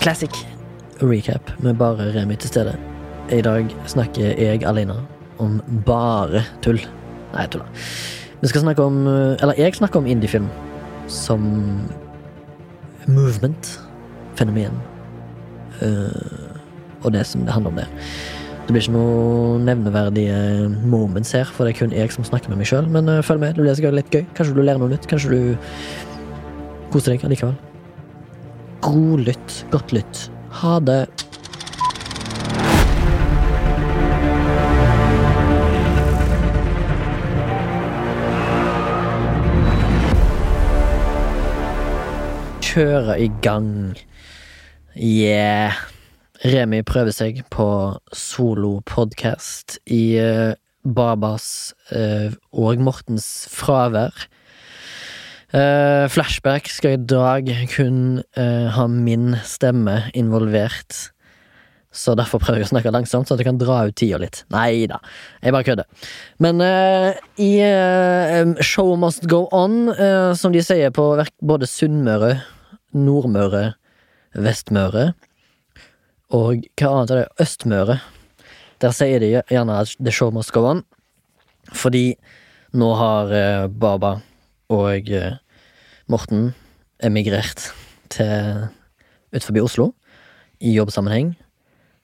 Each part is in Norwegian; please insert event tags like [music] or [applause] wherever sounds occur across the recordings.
Classic recap med bare Remi til stede. I dag snakker jeg alene om bare tull. Nei, jeg tuller. Vi skal snakke om Eller jeg snakker om indiefilm som movement, fenomen, uh, og det som det handler om det. Det blir ikke noen nevneverdige moments her, for det er kun jeg som snakker med meg sjøl. Men uh, følg med, det blir sikkert litt gøy. Kanskje du lærer noe nytt. Kanskje du koser deg allikevel. God lytt. Godt lytt. Ha det. Kjøre i gang. Yeah. Remi prøver seg på solopodkast i uh, Babas uh, og Mortens fravær. Uh, flashback skal i dag kun ha min stemme involvert. Så derfor prøver jeg å snakke langsomt, så at jeg kan dra ut tida litt. Nei da, jeg bare kødder. Men i Show Must Go On, som de sier på både Sunnmøre, Nordmøre, Vestmøre og hva annet er det? Østmøre. Der sier de gjerne at the show must go on. Fordi nå har Baba og eh, Morten emigrert til utenfor Oslo i jobbsammenheng,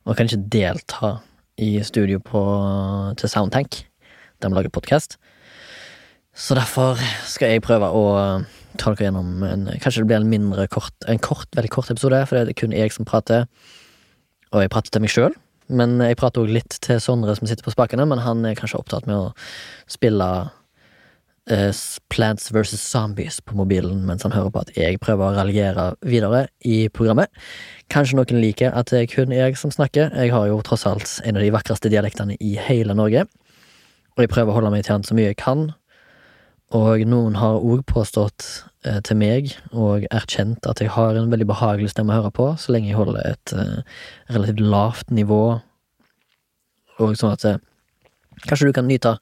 og kan ikke delta i studio på, til Soundtank, der vi lager podkast. Så derfor skal jeg prøve å ta dere gjennom en Kanskje det blir en mindre kort, en kort, veldig kort episode, for det er kun jeg som prater. Og jeg prater til meg sjøl, men jeg prater òg litt til Sondre som sitter på spakene, men han er kanskje opptatt med å spille uh, Plants versus Zombies på mobilen mens han hører på at jeg prøver å raljere videre i programmet. Kanskje noen liker at det er kun jeg som snakker. Jeg har jo tross alt en av de vakreste dialektene i hele Norge. Og jeg prøver å holde meg til han så mye jeg kan. Og noen har òg påstått eh, til meg, og erkjent, at jeg har en veldig behagelig stemme å høre på, så lenge jeg holder et eh, relativt lavt nivå, og sånn at eh, Kanskje du kan nyte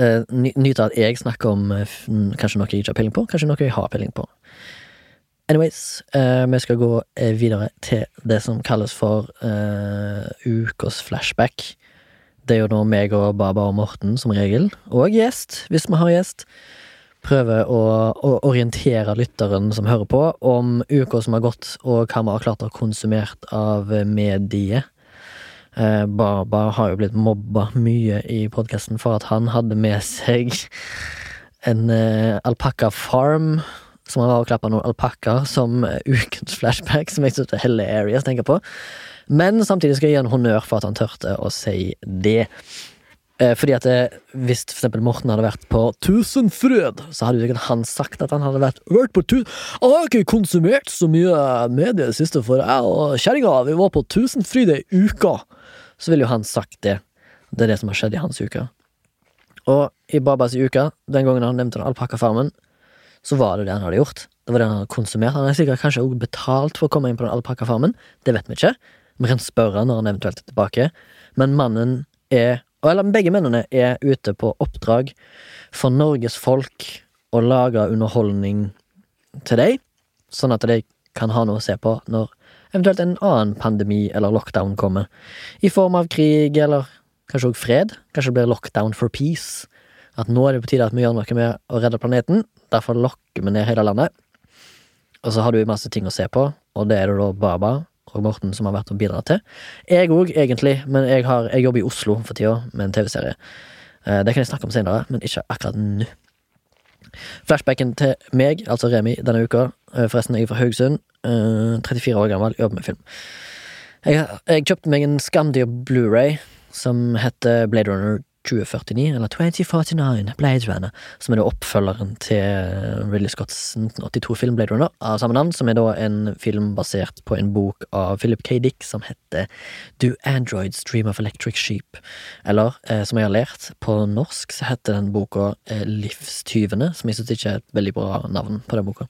eh, Nyte at jeg snakker om uh, kanskje noe jeg ikke har peiling på, kanskje noe jeg har peiling på. Anyways, uh, vi skal gå videre til det som kalles for ukas flashback. Det er jo nå meg og Baba og Morten som regel, og gjest, hvis vi har gjest, prøver å, å orientere lytteren som hører på, om uka som har gått, og hva vi har klart å ha konsumert av mediet. Eh, Baba har jo blitt mobba mye i podkasten for at han hadde med seg en eh, alpakka farm. Som han var og klappa noen alpakkaer som [laughs] ukens flashback, som jeg syns er hilarious å tenke på. Men samtidig skal jeg gi han honnør for at han tørte å si det. Eh, fordi at Hvis for eksempel Morten hadde vært på Tusenfryd, så hadde jo han sagt at han hadde vært, vært på tu Han har ikke konsumert så mye medier i det siste, for jeg og kjerringa var på Tusenfryd ei uke. Så ville jo han sagt det. Det er det som har skjedd i hans uke. Og i Babas uke, den gangen han nevnte alpakkafarmen, så var det det han hadde gjort. Det var det han hadde konsumert. Han er sikkert kanskje også betalt for å komme inn på den alpakkafarmen. Det vet vi ikke. Vi kan spørre når han eventuelt er tilbake. Men mannen er Eller begge mennene er ute på oppdrag for Norges folk å lage underholdning til deg, sånn at de kan ha noe å se på når eventuelt en annen pandemi eller lockdown kommer. I form av krig eller kanskje òg fred. Kanskje det blir lockdown for peace. At nå er det på tide at vi gjør noe med å redde planeten. Derfor lokker vi ned hele landet. Og så har du masse ting å se på, og det er det da Baba og Morten som har vært og bidratt til. Jeg òg, egentlig, men jeg, har, jeg, jobber i Oslo for tida med en TV-serie. Eh, det kan jeg snakke om senere, men ikke akkurat nå. Flashbacken til meg, altså Remi, denne uka. Eh, forresten, jeg er fra Haugesund. 34 eh, år gammel, jobber med film. Jeg, jeg kjøpte meg en skamdyr Blu-ray som heter Blade Runner 2049, eller 2049, Blade Runner, som er da oppfølgeren til Ridley Scotts 1982-film Blade Runner av samme navn, som er da en film basert på en bok av Philip K. Dick som heter Do Androids Dream of Electric Sheep? Eller, eh, som jeg har lært, på norsk så heter den boka eh, Livstyvene, som jeg synes ikke er et veldig bra navn på den boka.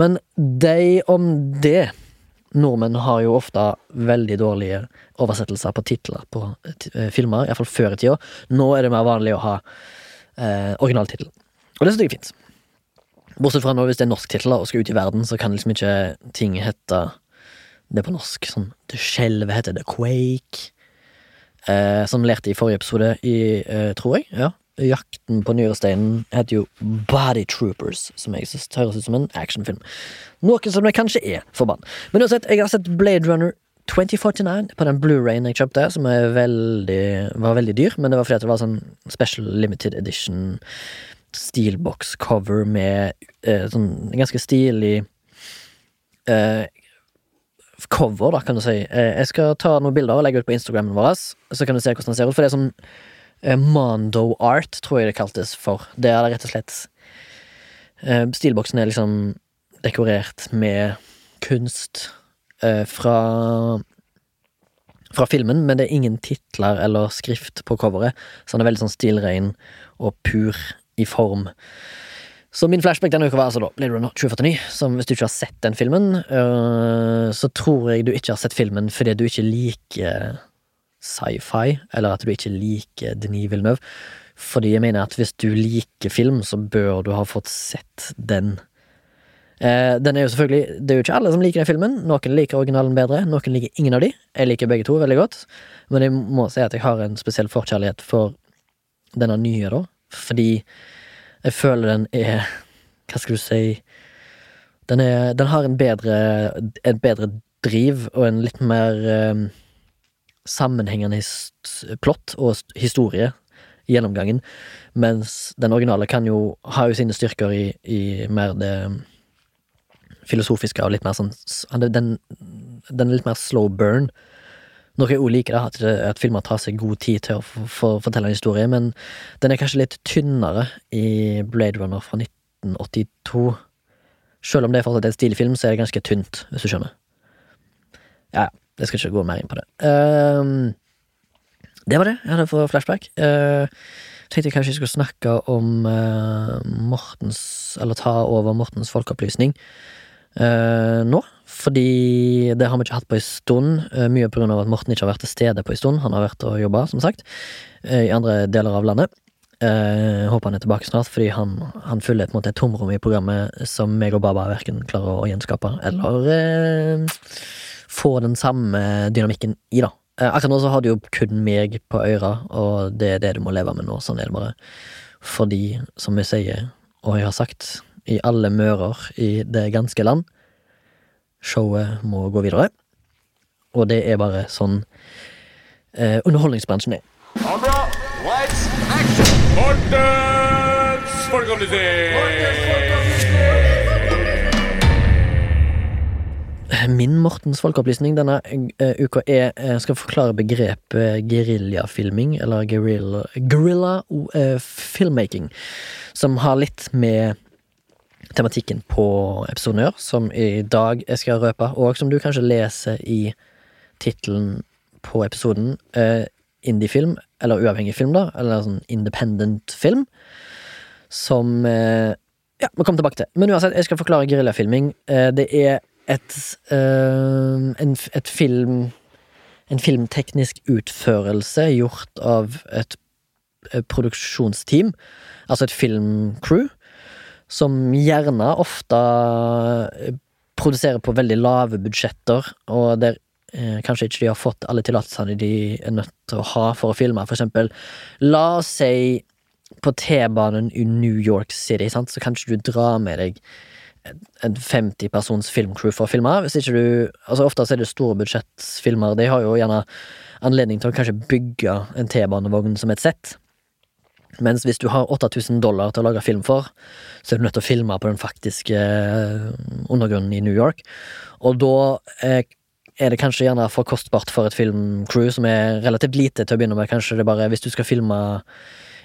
Men de om det Nordmenn har jo ofte veldig dårlige oversettelser på titler på uh, filmer, iallfall før i tida. Nå er det mer vanlig å ha eh, originaltittel. Og det syns jeg er fint. Bortsett fra nå hvis det er norsk tittel og skal ut i verden, så kan liksom ikke ting hete Det på norsk. Sånn Det skjelvet heter The Quake. Eh, som lærte i forrige episode, i, eh, tror jeg. Ja. Jakten på nyresteinen heter jo Body Troopers, som jeg synes høres ut som en actionfilm. Noe som det kanskje er, forbann. Men uansett, jeg har sett Blade Runner 2049 på den Blu-rayen jeg kjøpte, som veldig, var veldig dyr, men det var fordi det var sånn special limited edition steelbox cover med eh, sånn ganske stilig eh, cover, da, kan du si. Eh, jeg skal ta noen bilder og legge ut på Instagramen vår, så kan du se hvordan den ser ut. For det er sånn Mondo art, tror jeg det kaltes for. Det er det rett og slett Stilboksen er liksom dekorert med kunst eh, fra fra filmen, men det er ingen titler eller skrift på coveret, så den er veldig sånn stilrein og pur i form. Så min flashback denne uka var altså da Blade Runner 2049. Som hvis du ikke har sett den filmen, så tror jeg du ikke har sett filmen fordi du ikke liker sci-fi, eller at du ikke liker Denis Villeneuve. Fordi jeg mener at hvis du liker film, så bør du ha fått sett den. Eh, den er jo selvfølgelig Det er jo ikke alle som liker den filmen. Noen liker originalen bedre, noen liker ingen av de. Jeg liker begge to veldig godt, men jeg må si at jeg har en spesiell forkjærlighet for denne nye, da. Fordi jeg føler den er Hva skal du si Den, er, den har en bedre en bedre driv og en litt mer eh, sammenhengende plott og historie i gjennomgangen, mens den originale kan jo ha jo sine styrker i, i mer det filosofiske og litt mer sånn Den, den litt mer slow burn. Noe jeg også liker, da, at, at filmer tar seg god tid til å for, for, fortelle en historie, men den er kanskje litt tynnere i Blade Runner fra 1982. Selv om det er fortsatt en stilig film, så er det ganske tynt, hvis du skjønner. Ja, ja, jeg skal ikke gå mer inn på det. Ehm, det var det jeg hadde for flashback. Uh, tenkte jeg kanskje jeg skulle snakke om uh, Mortens Eller ta over Mortens folkeopplysning uh, nå. Fordi det har vi ikke hatt på en stund. uh, mye av at Morten ikke har vært til stede på en stund. Han har vært og jobba, som sagt, i andre deler av landet. Uh, håper han er tilbake snart, fordi han, han fyller et, et tomrom i programmet som meg og Baba verken klarer å gjenskape, eller få den samme dynamikken i, da. Eh, akkurat nå så har du jo kun meg på øra, og det er det du må leve med nå. Sånn er det bare. Fordi, som jeg sier, og jeg har sagt, i alle mører i det ganske land, showet må gå videre. Og det er bare sånn eh, underholdningsbransjen er. Camera, lights, action! Mortens folkeopplysning! Min Mortens folkeopplysning denne eh, uka er Jeg skal forklare begrepet geriljafilming, eller guerrilla, guerrilla uh, filmmaking, som har litt med tematikken på episoden å gjøre, som i dag jeg skal røpe, og som du kanskje leser i tittelen på episoden. Uh, Indiefilm, eller uavhengig film, da, eller sånn independent film, som uh, Ja, vi kommer tilbake til. Men uansett, jeg skal forklare geriljafilming. Eh, det er et uh, en, et film En filmteknisk utførelse gjort av et, et produksjonsteam, altså et filmcrew, som gjerne ofte eh, produserer på veldig lave budsjetter, og der eh, kanskje ikke de har fått alle tillatelsene de er nødt til å ha for å filme. For eksempel, la oss si på T-banen i New York City, sant? så kan ikke du dra med deg en 50 persons filmcrew for å filme. Hvis ikke du Altså Ofte er det store budsjettfilmer. De har jo gjerne anledning til å kanskje bygge en T-banevogn som et sett. Mens hvis du har 8000 dollar til å lage film for, så er du nødt til å filme på den faktiske eh, undergrunnen i New York. Og da eh, er det kanskje gjerne for kostbart for et filmcrew som er relativt lite til å begynne med. Kanskje det bare, Hvis du skal filme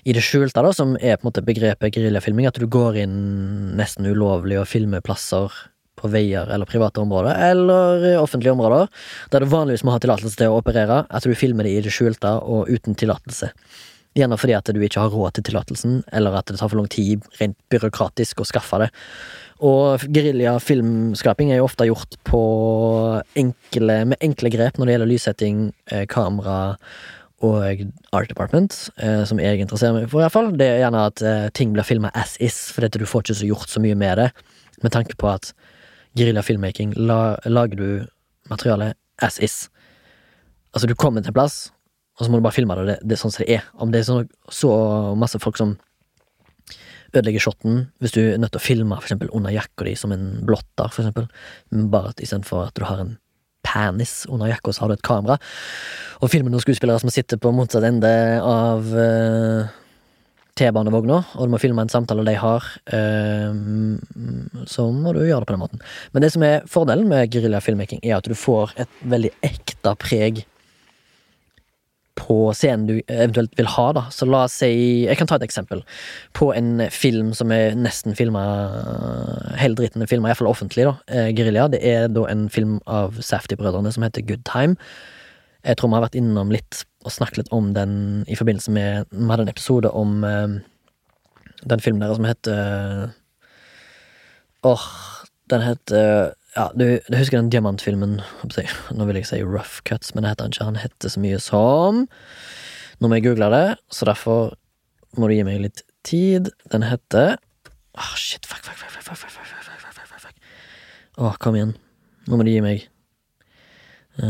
i det skjulte, da, som er på en måte begrepet geriljafilming, at du går inn nesten ulovlig og filmer plasser på veier eller private områder, eller offentlige områder, der du vanligvis må ha tillatelse til å operere, at du filmer det i det skjulte og uten tillatelse. Gjerne fordi at du ikke har råd til tillatelsen, eller at det tar for lang tid rent byråkratisk å skaffe det. Og geriljafilmskaping er jo ofte gjort på enkle, med enkle grep når det gjelder lyssetting, eh, kamera og Art Department, eh, som jeg interesserer meg for, i hvert fall. Det er gjerne at eh, ting blir filma as is, for du får ikke så gjort så mye med det. Med tanke på at geriljafilmmaking la, lager du materialet as is. Altså, du kommer til en plass, og så må du bare filme det, det, det er sånn som det er. Om det er så, så masse folk som ødelegger shoten, hvis du er nødt til å filme for eksempel under jakka di som en blotter, for eksempel, bare istedenfor at du har en penis under jakka, så har du et kamera, og filmer noen skuespillere som sitter på motsatt ende av uh, T-banevogna, og du må filme en samtale de har, uh, så må du gjøre det på den måten. Men det som er fordelen med geriljafilmmaking, er at du får et veldig ekte preg på scenen du eventuelt vil ha, da. Så la oss si Jeg kan ta et eksempel. På en film som er nesten filma Hele dritten er filma, iallfall offentlig, da. Eh, Gerilja. Det er da en film av Safety-brødrene som heter Good Time. Jeg tror vi har vært innom litt og snakket litt om den i forbindelse med Vi hadde en episode om eh, den filmen der som heter Åh, den heter Ja, du, du husker den diamantfilmen? Nå vil jeg si Rough Cuts, men det heter han ikke. Han heter så mye som Nå må jeg google det, så derfor må du gi meg litt tid. Den heter Åh, shit, fuck, fuck, fuck, fuck, fuck, fuck, fuck, fuck, fuck, fuck. Åh, kom igjen. Nå må du gi meg Uh,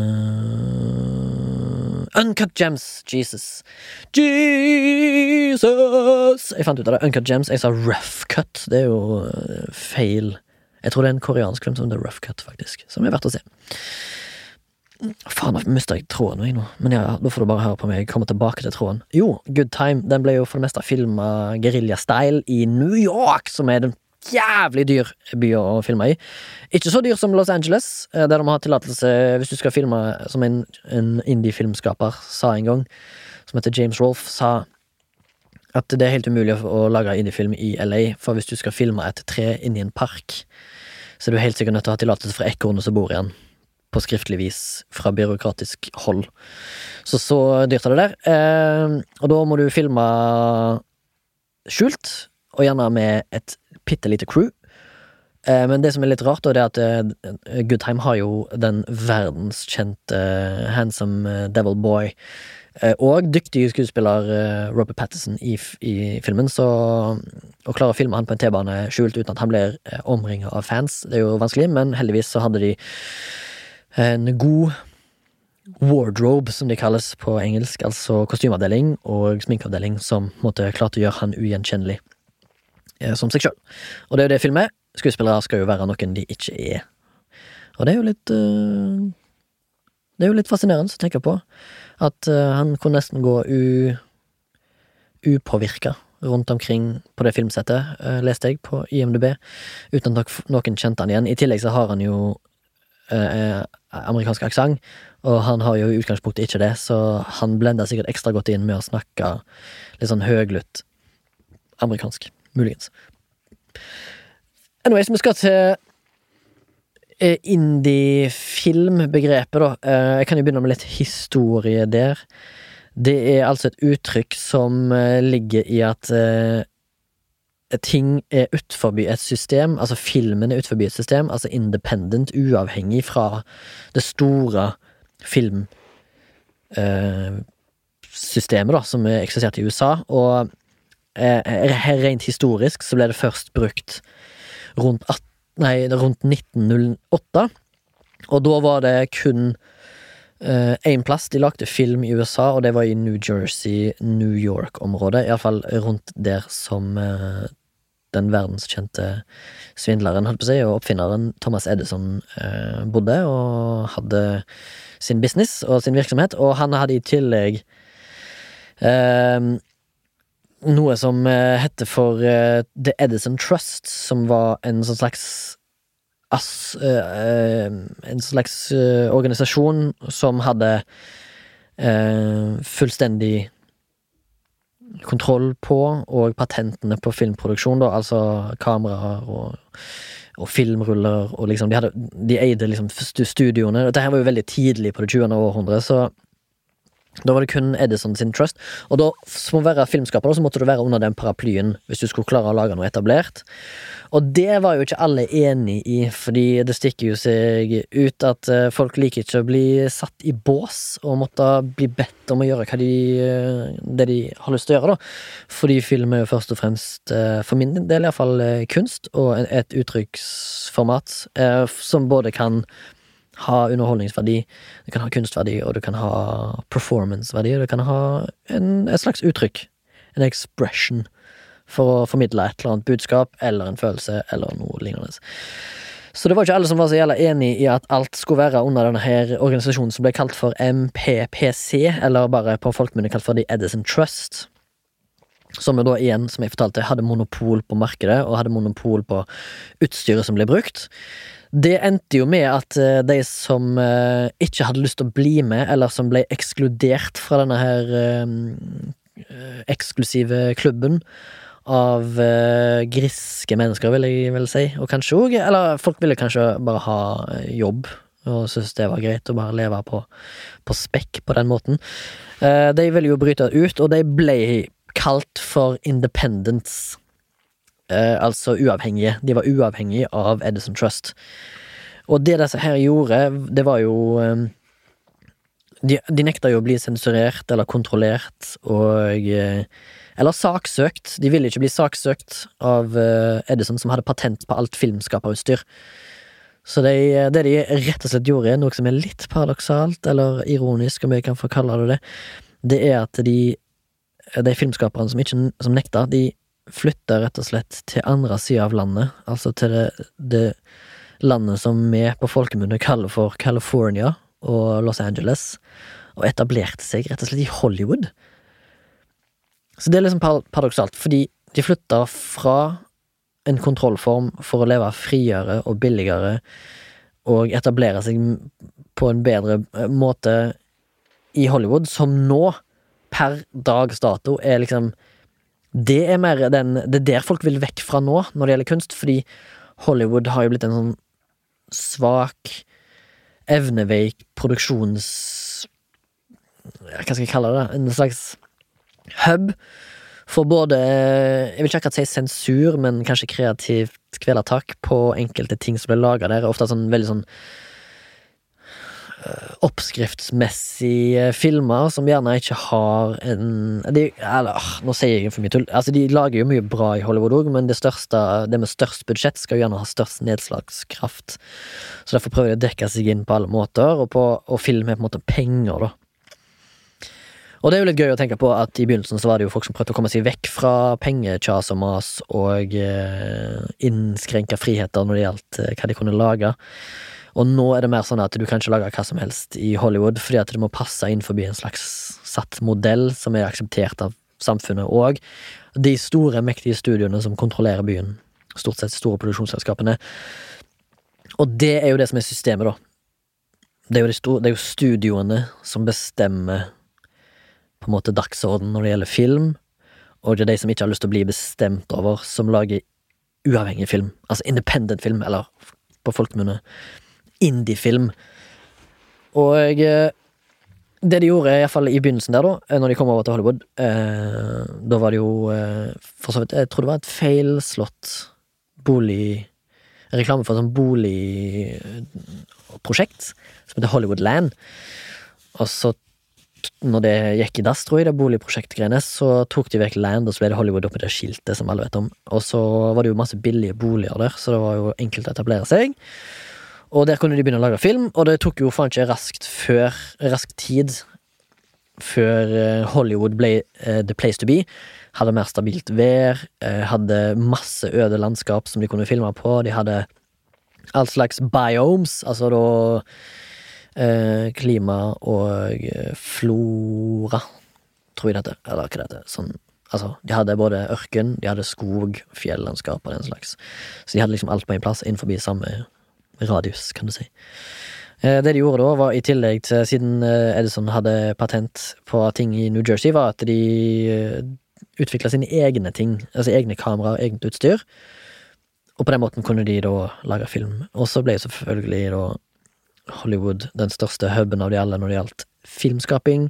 Uncut Gems. Jesus. Jesus! Jeg fant ut av det. Uncut Gems. Jeg sa Rough Cut. Det er jo uh, feil. Jeg tror det er en koreansk film som The Rough Cut, faktisk. Som er verdt å se. Faen, nå mista jeg tråden nå. Men ja, da får du bare høre på meg. komme tilbake til tråden. Jo, Good Time. Den ble jo for det meste filma geriljastyle i New York, som er den jævlig dyr by å filme i. Ikke så dyr som Los Angeles, eh, der de har tillatelse hvis du skal filme som en, en indie-filmskaper sa en gang, som heter James Rolfe, sa at det er helt umulig å lage indiefilm i LA, for hvis du skal filme et tre inni en park, så er du helt sikkert nødt til å ha tillatelse fra ekornet som bor igjen. på skriftlig vis fra byråkratisk hold. Så så dyrt er det der. Eh, og da må du filme skjult, og gjerne med et bitte lite crew. Eh, men det som er litt rart, er at eh, Goodtime har jo den verdenskjente eh, handsome eh, Devil Boy og dyktige skuespiller eh, Robert Patterson i, i filmen, så å klare å filme han på en T-bane skjult uten at han blir eh, omringa av fans, det er jo vanskelig, men heldigvis så hadde de en god wardrobe, som de kalles på engelsk, altså kostymeavdeling og sminkeavdeling, som måtte klarte å gjøre han ugjenkjennelig eh, som seg sjøl. Og det er jo det filmet. Skuespillere skal jo være noen de ikke er. Og det er jo litt eh, Det er jo litt fascinerende å tenke på. At eh, han kunne nesten gå u, upåvirka rundt omkring på det filmsettet, eh, leste jeg på IMDb, uten at noen kjente han igjen. I tillegg så har han jo eh, amerikansk aksent, og han har jo i utgangspunktet ikke det, så han blenda sikkert ekstra godt inn med å snakke litt sånn høglytt amerikansk. Muligens. Anyways, vi skal til indie-film-begrepet, da. Eh, Jeg kan jo begynne med litt historie der. Det er altså et uttrykk som eh, ligger i at eh, ting er utenfor et system, altså filmen er utenfor et system, altså independent, uavhengig fra det store filmsystemet, da, som eksisterte i USA. Og eh, rent historisk så ble det først brukt rundt, 18, nei, rundt 1908, og da var det kun én plass. De lagde film i USA, og det var i New Jersey, New York-området. Iallfall rundt der som eh, den verdenskjente svindleren, holdt på å og oppfinneren Thomas Edison eh, bodde og hadde sin business og sin virksomhet, og han hadde i tillegg eh, noe som eh, heter for eh, The Edison Trust, som var en sånn slags ass, eh, En slags organisasjon som hadde fullstendig kontroll på, og patentene på filmproduksjon, da, altså kameraer og, og filmruller, og liksom De, hadde, de eide liksom stu- studioene. Dette her var jo veldig tidlig på det 20. århundret, så da var det kun Edison sin trust. Og da, som å være filmskaper, så måtte du være under den paraplyen hvis du skulle klare å lage noe etablert. Og det var jo ikke alle enig i, fordi det stikker jo seg ut at eh, folk liker ikke å bli satt i bås og måtte bli bedt om å gjøre de, eh, det de har lyst til å gjøre, da. Fordi film er jo først og fremst, eh, for min del iallfall, kunst og et uttrykksformat som både kan ha underholdningsverdi, det kan ha kunstverdi, og det kan ha performanceverdi, og det kan ha en, et slags uttrykk, en expression, for å formidle et eller annet budskap, eller en følelse, eller noe lignende. Så det var ikke alle som var så jævla enig i at alt skulle være under denne her organisasjonen som ble kalt for MPPC, eller bare på folkemunne kalt for The Edison Trust. Som jo da igjen, som jeg fortalte, hadde monopol på markedet, og hadde monopol på utstyret som ble brukt. Det endte jo med at eh, de som eh, ikke hadde lyst til å bli med, eller som ble ekskludert fra denne her eh, eksklusive klubben av griske mennesker, vil jeg vel si, og kanskje òg Eller folk ville kanskje bare ha jobb, og syntes det var greit å bare leve på, på spekk på den måten. De ville jo bryte ut, og de ble kalt for independents. Eh, altså uavhengige. De var uavhengige av Edison Trust. Og det disse her gjorde, det var jo eh, de, de nekta jo å bli sensurert eller kontrollert og eh, Eller saksøkt. De ville ikke bli saksøkt av eh, Edison, som hadde patent på alt filmskaperutstyr. Så de, det de rett og slett gjorde, noe som er litt paradoksalt, eller ironisk, om jeg kan få kalle det det, det er at de de filmskaperne som som nekta, de flytta rett og slett til andre sida av landet, altså til det, det landet som vi på folkemunne kaller for California og Los Angeles, og etablerte seg rett og slett i Hollywood. Så det er liksom par- paradoksalt, fordi de flytta fra en kontrollform for å leve friere og billigere og etablere seg på en bedre eh, måte i Hollywood, som nå, per dags dato, er liksom Det er mer den Det er der folk vil vekk fra nå, når det gjelder kunst, fordi Hollywood har jo blitt en sånn svak, evneveik produksjons... Hva skal jeg kalle det? En slags hub for både Jeg vil ikke akkurat si sensur, men kanskje kreativt kvelertak på enkelte ting som blir laga der. Ofte sånn veldig sånn oppskriftsmessige filmer som gjerne ikke har en de, Eller, ah, nå sier jeg for mye tull. Altså, de lager jo mye bra i Hollywood òg, men det, største, det med størst budsjett skal jo gjerne ha størst nedslagskraft. Så derfor prøver de å dekke seg inn på alle måter, og, på, og film er på en måte penger, da. Og det er jo litt gøy å tenke på at i begynnelsen så var det jo folk som prøvde å komme seg vekk fra pengekjas og mas og eh, innskrenka friheter når det gjaldt eh, hva de kunne lage. Og nå er det mer sånn at du kan ikke lage hva som helst i Hollywood, fordi at det må passe inn forbi en slags satt modell som er akseptert av samfunnet og de store, mektige studioene som kontrollerer byen. Stort sett store produksjonsselskapene. Og det er jo det som er systemet, da. Det er jo, de store, det er jo studioene som bestemmer på en måte dagsorden når det gjelder film, og det er de som ikke har lyst til å bli bestemt over, som lager uavhengig film. Altså independent film, eller på folkemunne indie-film. Og eh, det de gjorde, iallfall i begynnelsen der, da, eh, når de kom over til Hollywood, eh, da var det jo eh, for så vidt Jeg tror det var et feilslått bolig Reklame for et sånt boligprosjekt som heter Hollywood Land. Og så når det gikk i dass, tror jeg, det boligprosjektgreiene, så tok de vekk Land, og så ble det Hollywood oppi det skiltet som alle vet om. Og så var det jo masse billige boliger der, så det var jo enkelt å etablere seg. Og der kunne de begynne å lage film, og det tok jo faen ikke raskt før rask tid før eh, Hollywood ble uh, the place to be. Hadde mer stabilt vær, uh, hadde masse øde landskap som de kunne filme på. De hadde all slags biomes, altså da uh, klima og flora, tror jeg det heter. Eller hva det heter. Sånn, altså, de hadde både ørken, de hadde skog, fjellandskap og den slags. Så de hadde liksom alt på en plass innenfor samme radius, kan du si. Eh, Det de gjorde da, var i tillegg til, siden eh, Edison hadde patent på ting i New Jersey, var at de utvikla sine egne ting, altså egne kameraer, eget utstyr. Og på den måten kunne de da lage film. Og så ble selvfølgelig da Hollywood den største huben av de alle når det gjaldt filmskaping.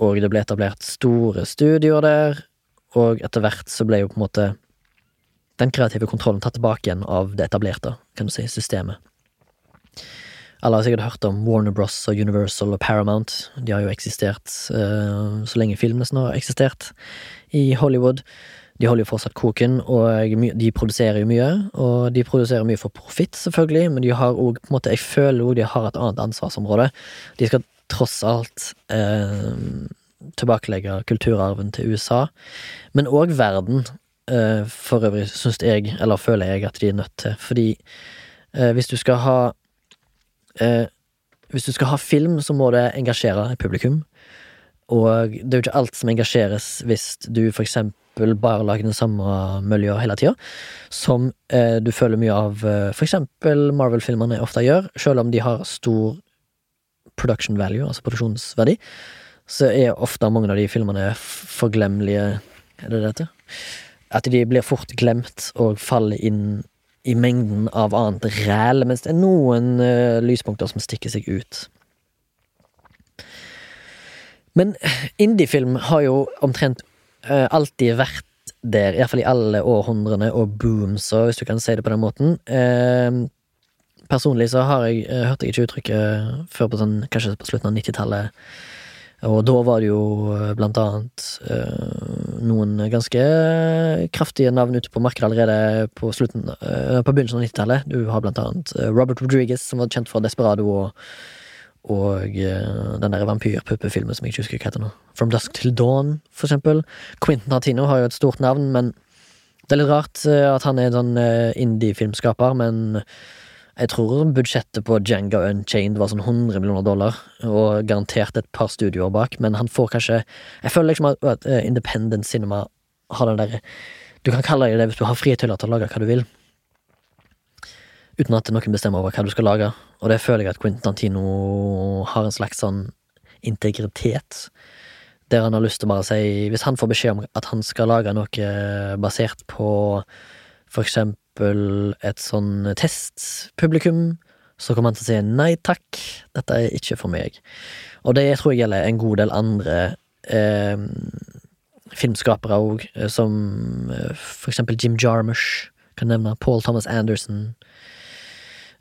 Og det ble etablert store studioer der, og etter hvert så ble jo på en måte den kreative kontrollen tatt tilbake igjen av det etablerte, kan du si, systemet. Alle har sikkert hørt om Warner Bros og Universal og Paramount. De har jo eksistert uh, så lenge film nesten har eksistert i Hollywood. De holder jo fortsatt koken, og de produserer jo mye. Og de produserer mye for profitt, selvfølgelig, men de har òg på en måte Jeg føler òg de har et annet ansvarsområde. De skal tross alt eh, tilbakelegge kulturarven til USA, men òg verden. Eh, for øvrig syns jeg, eller føler jeg, at de er nødt til, fordi eh, hvis du skal ha eh, Hvis du skal ha film, så må det engasjere publikum. Og det er jo ikke alt som engasjeres hvis du for eksempel bare lager den samme miljø hele tida, som du føler mye av for eksempel Marvel-filmene ofte gjør, selv om de har stor production value, altså produksjonsverdi, så er ofte mange av de filmene forglemmelige Er det det heter? At de blir fort glemt og faller inn i mengden av annet ræl, mens det er noen uh, lyspunkter som stikker seg ut. Men indiefilm har jo omtrent uh, alltid vært der, iallfall i alle århundrene, og boomsa, hvis du kan si det på den måten. Uh, personlig så har jeg, eh, hørte jeg ikke uttrykket før på sånn, kanskje på slutten av 90-tallet. Og da var det jo eh, blant annet eh, noen ganske kraftige navn ute på markedet allerede på, slutten, eh, på begynnelsen av 90-tallet. Du har blant annet Robert Rodriguez, som var kjent for Desperado, og, og eh, den der vampyrpuppefilmen som jeg ikke husker hva heter nå. From Dusk Till Dawn, for eksempel. Quentin Tartino har jo et stort navn, men det er litt rart at han er en sånn indie-filmskaper, men jeg tror budsjettet på Django Unchained var sånn 100 millioner dollar, og garantert et par studioer bak, men han får kanskje Jeg føler liksom at, eh, Independent Cinema har den derre Du kan kalle det det hvis du har frie tøyler til å lage hva du vil, uten at noen bestemmer over hva du skal lage, og det føler jeg at Quentin Tantino har en slags sånn integritet. Der han har lyst til bare å si Hvis han får beskjed om at han skal lage noe basert på for eksempel et sånn testpublikum, så kommer han til å si nei takk, dette er ikke for meg. Og det tror jeg gjelder en god del andre eh, filmskapere òg, som eh, for eksempel Jim Jarmusch, kan nevne Paul Thomas Anderson.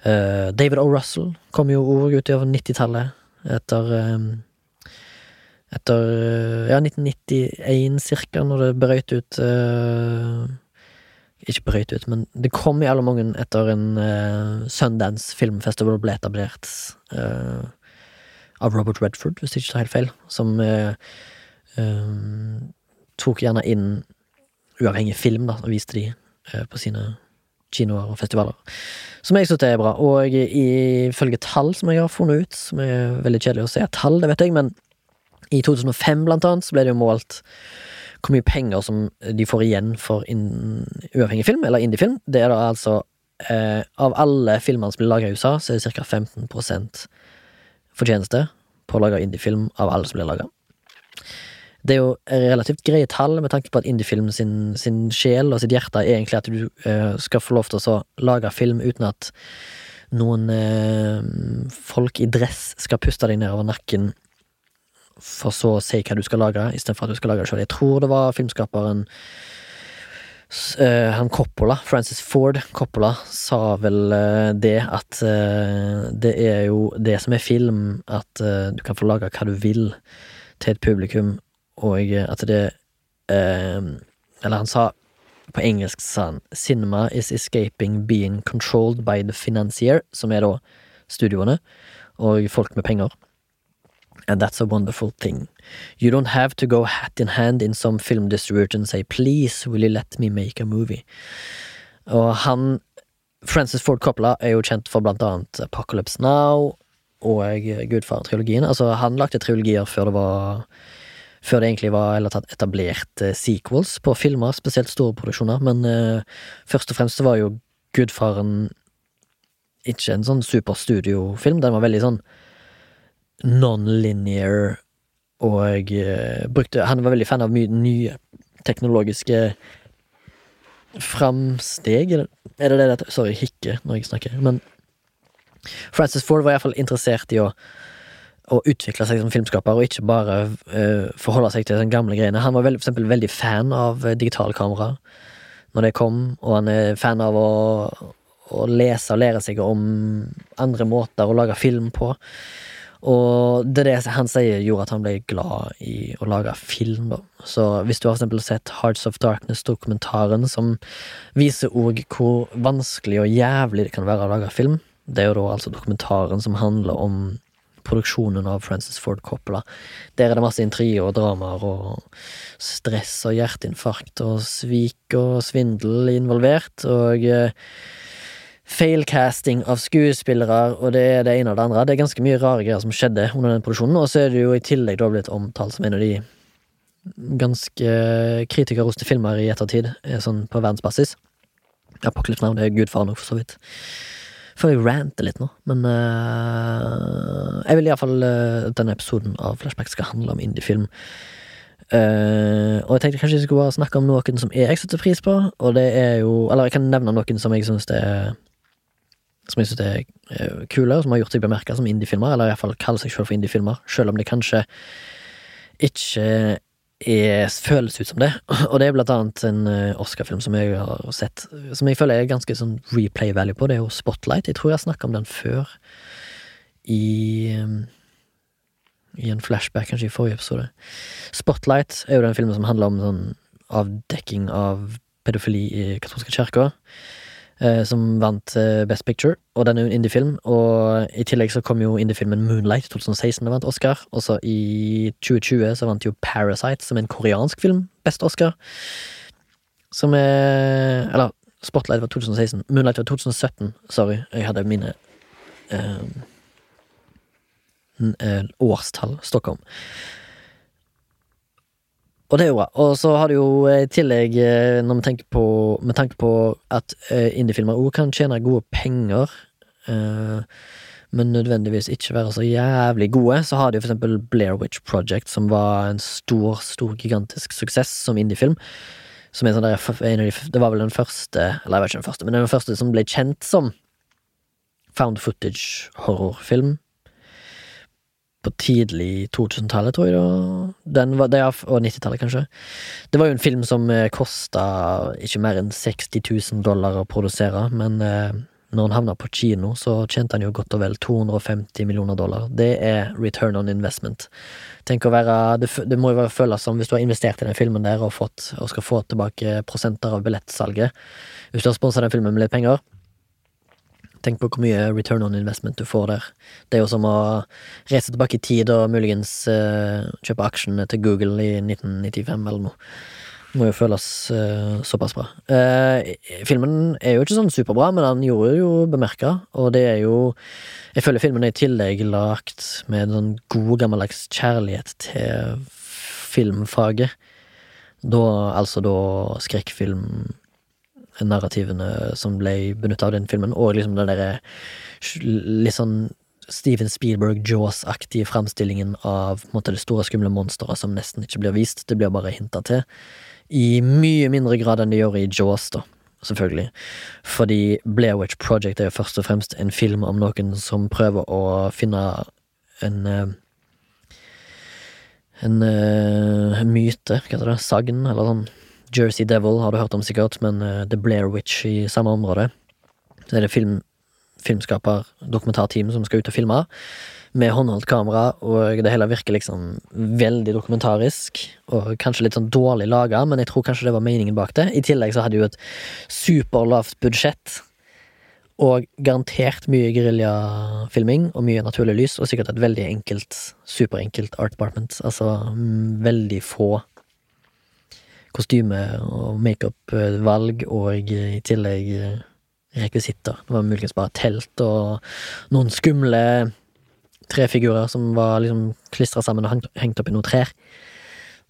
Eh, David O. Russell kom jo òg ut over 90-tallet, etter eh, etter ja, 1991 cirka, når det brøyt ut eh, Ikke brøyt ut, men det kom i alle mange etter en uh, Sundance filmfestival ble etablert uh, av Robert Redford, hvis jeg ikke tar helt feil, som uh, tok gjerne inn uavhengig film, da, og viste de på sine kinoer og festivaler. Som jeg synes er bra. Og ifølge tall som jeg har funnet ut, som er veldig kjedelig å se tall, det vet jeg, men i 2005 blant annet så ble det jo målt hvor mye penger som de får igjen for in uavhengig film, eller indiefilm. Det er da altså eh, Av alle filmene som blir laga i USA, så er det ca. 15% fortjeneste på å lage indiefilm av alle som blir laga. Det er jo relativt greie tall med tanke på at indiefilm sin, sin sjel og sitt hjerte er egentlig at du eh, skal få lov til å lage film uten at noen eh, folk i dress skal puste deg nedover nakken for så å si hva du skal lage, istedenfor at du skal lage det sjøl. Jeg tror det var filmskaperen eh, han Coppola, Francis Ford Coppola, sa vel uh, det at uh, det er jo det som er film, at du kan få lage hva du vil til et publikum, og at det Eller han sa på engelsk sa han Cinema is escaping being controlled by the financier, som er da studioene, og folk med penger. And that's a wonderful thing. You don't have to go hat in hand in some film distributor and say please, will you let me make a movie? Og han Francis Ford Coppola er jo kjent for blant annet Apocalypse Now og Gudfaren-trilogien. Altså, han lagde trilogier før det var Før det egentlig var eller tatt etablert eh, sequels på filmer, spesielt store produksjoner, men uh, først og fremst var jo Gudfaren ikke en sånn superstudiofilm. Den var veldig sånn non-linear og eh, brukte Han var veldig fan av mye nye teknologiske framsteg, er det det det? Sorry, jeg når jeg snakker, men Francis Ford var iallfall interessert i å å utvikle seg som filmskaper, og ikke bare uh, forholde seg til de gamle greiene. Han var veldig, for eksempel veldig fan av eh, digitalkamera når det kom, og han er fan av å, å lese og lære seg om andre måter å lage film på. Og det det han sier gjorde at han ble glad i å lage film, da. Så hvis du har sett Hearts of Darkness-dokumentaren, som viser òg hvor vanskelig og jævlig det kan være å lage film, det er jo da altså dokumentaren som handler om produksjonen av Francis Ford Coppola. Der er det masse intriger og dramaer og stress og hjerteinfarkt og svik og svindel involvert, og eh, feilcasting av skuespillere, og det er det ene og det andre. Det er ganske mye rare greier som skjedde under den produksjonen, og så er det jo i tillegg da blitt omtalt som en av de ganske kritikerroste filmer i ettertid, eh, sånn på verdensbasis. Apocalypse Now, det er gudfaren òg, for så vidt. Føler jeg ranter litt nå, men uh, jeg vil iallfall uh, denne episoden av Flashback skal handle om indiefilm. Uh, og jeg tenkte kanskje jeg skulle bare snakke om noen som jeg setter pris på, og det er jo Eller jeg kan nevne noen som jeg syns det er Som jeg syns er uh, kule, og som har gjort seg bemerka som indiefilmer, eller iallfall kaller seg selv for indiefilmer, selv om det kanskje ikke er, føles ut som det. Og det er blant annet en uh, Oscar-film som jeg har sett, som jeg føler er ganske sånn replay value på. Det er jo Spotlight. Jeg tror jeg har snakka om den før i um, I en flashback, kanskje i forrige episode. Spotlight er jo den filmen som handler om sånn avdekking av pedofili i katolske kirker. Uh, som vant uh, Best Picture, og den er jo en indie-film. Og i tillegg så kom jo indie-filmen Moonlight 2016 og vant Oscar. Og så i 2020 så vant jo Parasite, som er en koreansk film, Best Oscar. Som er Eller Spotlight var 2016. Moonlight var 2017. Sorry, jeg hadde mine uh, årstall. Stockholm. Og det er jo bra. Og så har du jo i tillegg, når vi tenker på, med tanke på at uh, indiefilmer òg kan tjene gode penger, men nødvendigvis ikke være så jævlig gode, så har de jo for eksempel Blair Witch Project, som var en stor, stor, gigantisk suksess som indiefilm. Som er sånn der, en av de, Det var vel den første, eller jeg vet ikke den første, men den første som ble kjent som found footage horrorfilm på tidlig 2000-tallet, tror jeg. Da. Var, det, og 90-tallet, kanskje. Det var jo en film som eh, kosta ikke mer enn 60 000 dollar å produsere, men eh, når han havna på kino, så tjente han jo godt og vel 250 millioner dollar. Det er return on investment. Tenk å være, det, det må jo være føles som hvis du har investert i den filmen der og, fått, og skal få tilbake prosenter av billettsalget. Hvis du har sponsa den filmen med litt penger, Tenk på hvor mye return on investment du får der. Det er jo som å reise tilbake i tid og muligens uh, kjøpe aksjene til Google i 1995 eller noe. Det må jo føles uh, såpass bra. Uh, filmen er jo ikke sånn superbra, men den gjorde jo bemerka, og det er jo Jeg føler filmen er i tillegg lagt med en sånn god, gammeldags kjærlighet til filmfaget. Da, altså da skrekkfilm narrativene som ble benytta av den filmen, og liksom den derre litt sånn Steven Spielberg, Jaws-aktige framstillingen av måte, det store, skumle monsteret som nesten ikke blir vist, det blir bare hinta til. I mye mindre grad enn det gjør i Jaws, da, selvfølgelig. Fordi Blair Witch Project er jo først og fremst en film om noen som prøver å finne en en, en myte, hva heter det, sagn, eller sånn Jersey Devil har du hørt om sikkert, men uh, The Blair Witch i samme område. Så er det film, filmskaper, dokumentarteam som skal ut og filme, med håndholdt kamera, og det hele virker liksom veldig dokumentarisk, og kanskje litt sånn dårlig laga, men jeg tror kanskje det var meningen bak det. I tillegg så hadde jo et superlavt budsjett, og garantert mye geriljafilming, og mye naturlig lys, og sikkert et veldig enkelt, superenkelt art department. Altså mm, veldig få kostyme- og makeupvalg, og i tillegg eh, rekvisitter. Det var muligens bare telt og noen skumle trefigurer som var liksom klistra sammen og hengt opp i noen trær.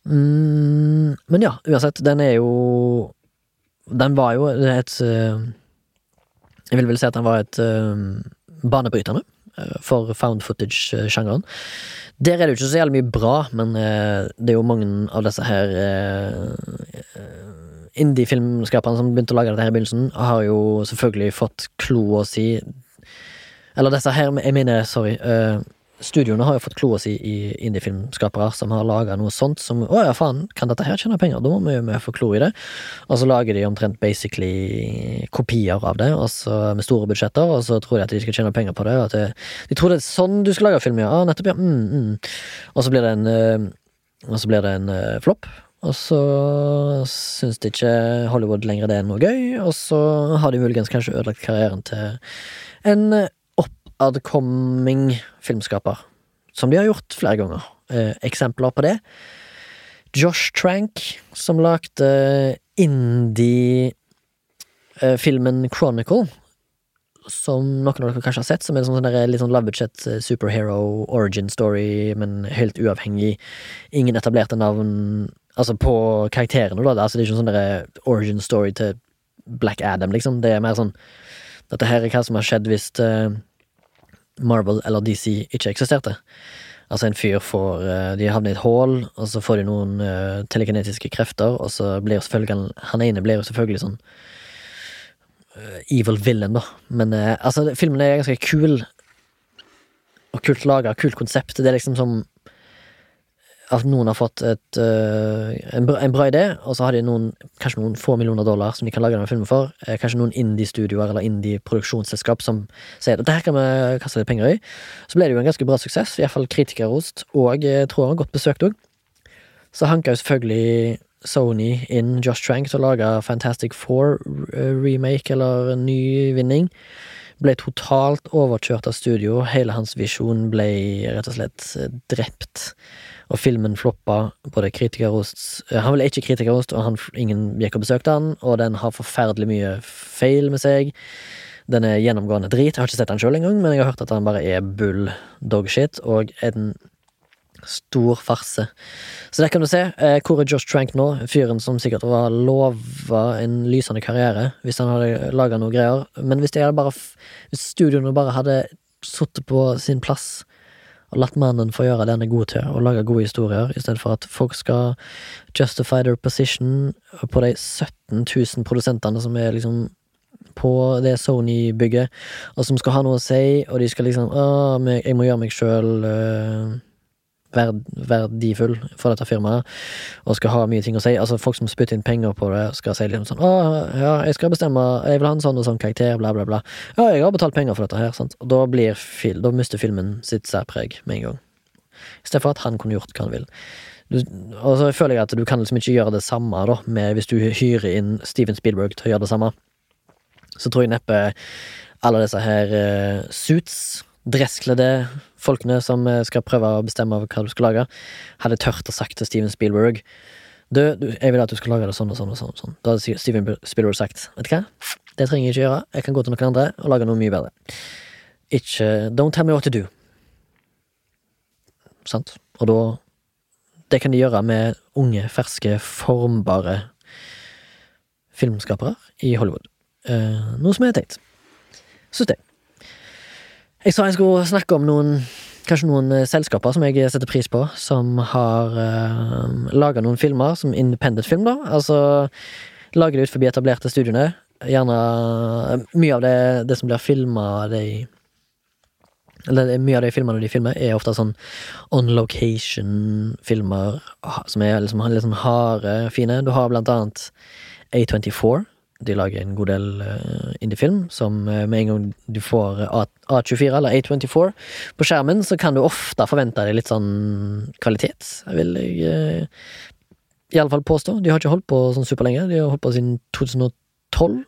Mm, men ja, uansett, den er jo Den var jo et eh, Jeg vil vel si at den var et uh, banebrytende for found footage-sjangeren. Der er det jo ikke så jævlig mye bra, men eh, det er jo mange av disse her eh, indie-filmskaperne som begynte å lage dette her i begynnelsen, har jo selvfølgelig fått kloa si Eller disse her, jeg mener, sorry, studioene har jo fått kloa si i indiefilmskapere som har laga noe sånt som Å ja, faen, kan dette her tjene penger? Da må vi jo få klo i det. Og så lager de omtrent basically kopier av det, og så med store budsjetter, og så tror de at de skal tjene penger på det. Og at det, de tror det er sånn du skal lage film, ja. Ah, nettopp, ja. Mm, mm. Og så blir det en eh, Og så blir det en uh, flopp. Og så syns de ikke Hollywood lenger det er noe gøy, og så har de muligens kanskje ødelagt karrieren til en eh, upcoming filmskaper. Som de har gjort flere ganger. Eh, eksempler på det. Josh Trank, som lagde indie-filmen Chronicle. Som noen av dere kanskje har sett, som er en sånn der, litt sånn lavbudsjett eh, superhero origin story, men helt uavhengig. Ingen etablerte navn Altså på karakterene, da. Altså, det er ikke sånn origin story til Black Adam, liksom. Det er mer sånn Dette her er hva som har skjedd hvis uh, Marvel eller DC ikke eksisterte. Altså, en fyr får uh, De havner i et hull, og så får de noen uh, telekinetiske krefter, og så blir selvfølgelig han, ene blir jo selvfølgelig sånn evil villain, da. Men altså, filmen er ganske kul. Og kult laga, kult konsept. Det er liksom som at noen har fått et, uh, en, bra, en, bra, idé, og så har de noen, kanskje noen få millioner dollar som de kan lage denne filmen for. Eh, kanskje noen indie-studioer eller indie-produksjonsselskap som sier at her kan vi kaste litt penger i. Så ble det jo en ganske bra suksess, iallfall kritikerrost, og jeg tror han har godt besøkt òg. Så hanka jo selvfølgelig Sony inn Josh Trank til å lage Fantastic Four-remake, eller ny vinning. Ble totalt overkjørt av studio. Hele hans visjon ble rett og slett drept og filmen floppa. Både kritikerrost eh, Han ville ikke kritikerrost, og han, ingen gikk og besøkte han, og den har forferdelig mye feil med seg. Den er gjennomgående drit. Jeg har ikke sett den sjøl engang, men jeg har hørt at han bare er bull dogshit, og en stor farse. Så der kan du se. Eh, hvor er Josh Trank nå? Fyren som sikkert var lova en lysende karriere hvis han hadde laga noe greier. Men hvis, bare, hvis studioene bare hadde sittet på sin plass og latt mannen få gjøre det han er god til, og lage gode historier, i stedet for at folk skal justify their position på de 17 000 produsentene som er liksom på det Sony-bygget, og som skal ha noe å si, og de skal liksom Å, jeg må gjøre meg sjøl verd, verdifull for dette firmaet, og skal ha mye ting å si. Altså Folk som spytter inn penger på det, skal si liksom sånn 'Å, ja, jeg skal bestemme, jeg vil ha en sånn og sånn karakter', bla, bla, bla. 'Ja, jeg har betalt penger for dette her', sant. Og da blir fil, da mister filmen sitt særpreg med en gang. I stedet for at han kunne gjort hva han vil. Du, og så føler jeg at du kan liksom ikke gjøre det samme da med hvis du hyrer inn Steven Spielberg til å gjøre det samme. Så tror jeg neppe alle disse her uh, suits dresskledde folkene som eh, skal prøve å bestemme hva du skal lage, hadde tørt å sagt til Steven Spielberg du, du, jeg vil at du skal lage det sånn og sånn og sånn. sånn. Da hadde Steven Spielberg sagt vet du hva, det trenger jeg ikke gjøre, jeg kan gå til noen andre og lage noe mye bedre. Ikke Don't tell me what to do. Sant? Og da Det kan de gjøre med unge, ferske, formbare filmskapere i Hollywood. Eh, noe som er teit. Syns det. Jeg sa jeg skulle snakke om noen Kanskje noen eh, selskaper som jeg setter pris på, som har uh, eh, laga noen filmer som independent film, da. Altså lager det ut forbi etablerte studiene. Gjerne uh, Mye av det, det som blir filma, de eller mye av de filmene de filmer, er ofte sånn on location-filmer som er liksom sånn harde, fine. Du har blant annet A24, de lager en god del uh, indiefilm som uh, med en gang du får A A24 eller A24 på skjermen, så kan du ofte forvente deg litt sånn kvalitet, vil jeg uh, i alle fall påstå. De har ikke holdt på sånn superlenge, de har holdt på siden 2012.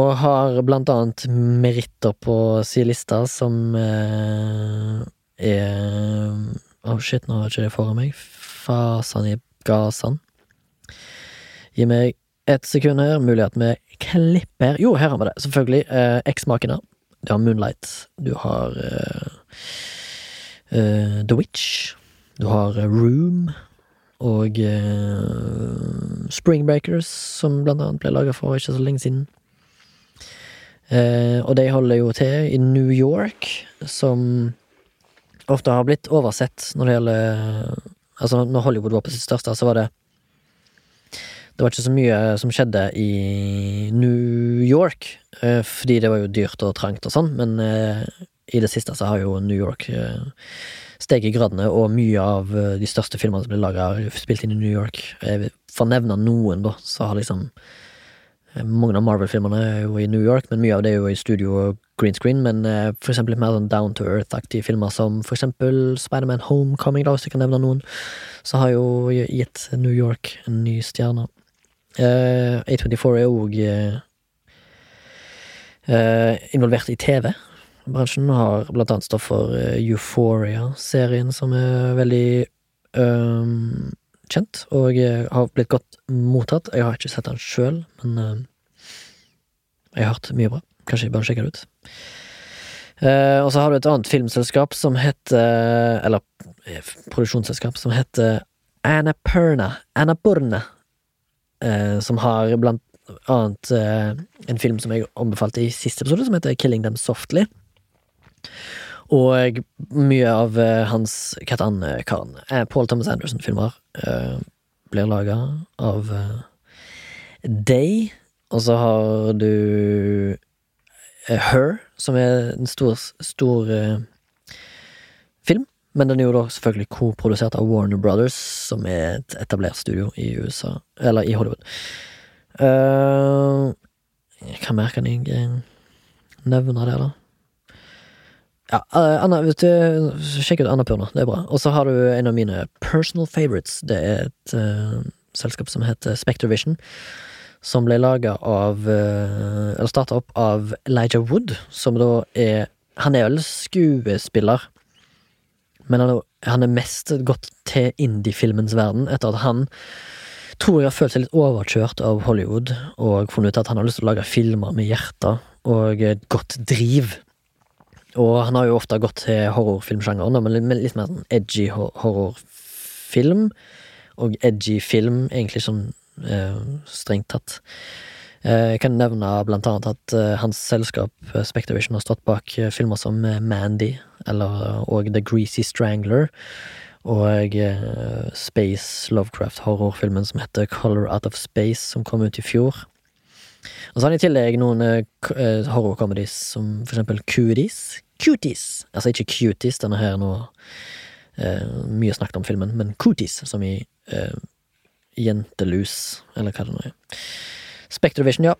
Og har blant annet meritter på si liste som uh, er oh shit, nå har jeg ikke det foran meg. Fasan i gasan. Gi meg et sekund her. Mulig at vi klipper Jo, her har vi det. Selvfølgelig. Eh, Eksmakene. Du har Moonlight. Du har eh, uh, The Witch. Du har Room. Og eh, Spring Breakers, som blant annet ble laga for ikke så lenge siden. og de holder jo til i New York, som ofte har blitt oversett når det gjelder Altså, når Hollywood var på sitt største, så var det det var ikke så mye som skjedde i New York, eh, fordi det var jo dyrt og trangt og sånn, men eh, i det siste så har jo New York uh, steget i gradene, og mye av de største filmene som blir laga, spilt inn i New York. For å nevne noen, da, så har liksom mange av Marvel-filmene er jo i New York, men mye av det er jo i studio og green screen. Men for eksempel litt mer sånn down to earth-aktige filmer som for eksempel Spiderman Homecoming, da, hvis jeg kan nevne noen, så har jo gitt New York en ny stjerne. Uh, A24 er òg uh, involvert i TV. Bransjen har blant annet stått for Euphoria-serien, som er veldig um, kjent, og har blitt godt mottatt. Jeg har ikke sett den sjøl, men jeg har hørt mye bra. Kanskje jeg bør sjekke det ut. Uh, og så har du et annet filmselskap som heter Eller produksjonsselskap som heter Annapurna. Annapurna. Uh, som har blant annet uh, en film som jeg anbefalte i siste episode, som heter Killing Them Softly. Og mye av hans Hva heter han karen? Paul Thomas Anderson-filmer blir laga av Day. Og så har du Her, som er en stor, stor. Men den er jo da selvfølgelig koprodusert av Warner Brothers, som er et etablert studio i USA, eller i Hollywood. Uh, hva mer kan jeg nevne der, da? Ja, Anna, vet du, sjekk ut Anna Purna, det er bra. Og så har du en av mine personal favorites. Det er et uh, selskap som heter Spectrovision som ble laga av uh, Eller starta opp av Elijah Wood, som da er Han er vel skuespiller, men han er, mest gått til indie-filmens verden etter at han tror jeg har følt seg litt overkjørt av Hollywood og funnet ut at han har lyst til å lage filmer med hjertet og et godt driv. Og han har jo ofte gått til horrorfilmsjangeren, men litt mer sånn edgy horrorfilm. Og edgy film, egentlig sånn Eh, strengt tatt. Eh, jeg kan nevne blant annet at eh, hans selskap Spectrovision har stått bak filmer som Mandy, eller, og The Greasy Strangler, og Space Lovecraft-horrorfilmen som heter Color Out of Space, som kom ut i fjor. Og så har han i tillegg noen horror-comedies som for eksempel Cuties. Cuties! Altså ikke Cuties, denne her nå Mye snakket om filmen, men Cooties, som i jentelus, eller hva det nå er. Spectrovision, ja.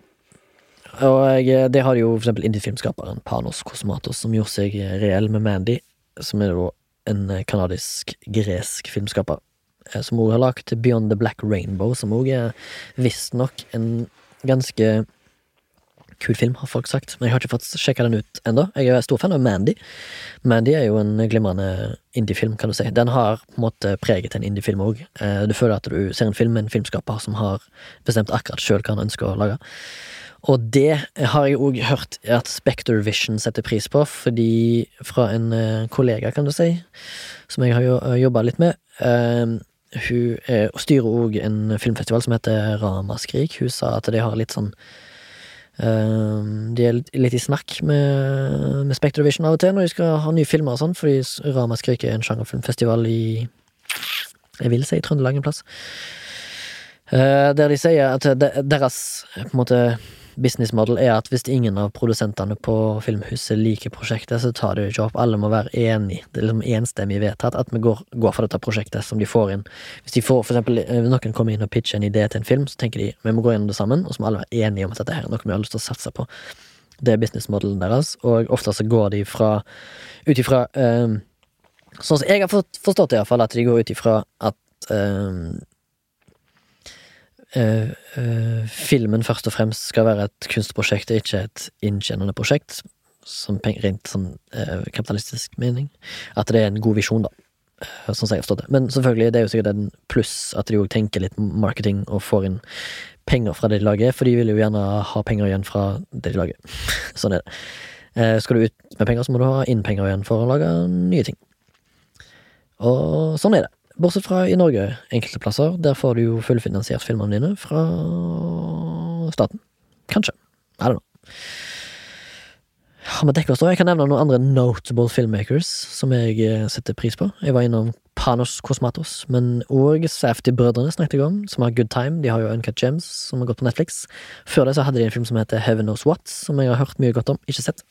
Og det har jo for eksempel indiefilmskaperen Panos Kosmatos, som gjorde seg reell med Mandy, som er da en kanadisk-gresk filmskaper, eh, som også har lagt Beyond the Black Rainbow, som også er visstnok en ganske kul film, har folk sagt, men jeg har ikke fått sjekka den ut ennå. Jeg er stor fan av Mandy. Mandy er jo en glimrende indiefilm, kan du si. Den har på en måte preget en indiefilm òg. Eh, du føler at du ser en film med en filmskaper som har bestemt akkurat sjøl hva han ønsker å lage. Og det har jeg òg hørt at Spectre Vision setter pris på, fordi fra en eh, kollega, kan du si, som jeg har jobba litt med. Uh, hun styrer òg en filmfestival som heter Ramaskrik. Hun sa at de har litt sånn de er litt i snakk med, med Spectrovision av og til når de skal ha nye filmer og sånn, fordi Ramaskrik er en sjangerfilmfestival i Jeg vil si Trøndelag en plass. Eh, der de sier at deres på en måte business model er at hvis ingen av produsentene på Filmhuset liker prosjektet, så tar det jo ikke opp. Alle må være enig. Det er liksom enstemmig vedtatt at vi går, går, for dette prosjektet som de får inn. Hvis de får, for eksempel, eh, noen kommer inn og pitcher en idé til en film, så tenker de vi må gå gjennom det sammen, og så må alle være enige om at dette her er noe vi har lyst til å satse på. Det er businessmodellen deres, og ofte så går de fra ut ifra øh, Sånn som jeg har forstått det, iallfall, at de går ut ifra at um, Uh, uh, filmen først og fremst skal være et kunstprosjekt, ikke et inntjenende prosjekt. Som rent sånn uh, kapitalistisk mening. At det er en god visjon, da. sånn som jeg har forstått det. Men selvfølgelig, det er jo sikkert en pluss at de òg tenker litt marketing og får inn penger fra det de lager, for de vil jo gjerne ha penger igjen fra det de lager. [laughs] sånn er det. skal du ut med penger, så må du ha inn penger igjen for å lage nye ting. Og sånn er det. Bortsett fra i Norge, enkelte plasser. Der får du jo fullfinansiert filmene dine fra staten. Kanskje. I don't know. Har vi dekket oss da? Jeg kan nevne noen andre notable filmmakers som jeg eh, setter pris på. Jeg var innom Panos Kosmatos, men òg Safety-brødrene snakket jeg om, som har Good Time. De har jo Uncut Gems, som har gått på Netflix. Før det så hadde de en film som heter Heaven Knows What, som jeg har hørt mye godt om, ikke sett.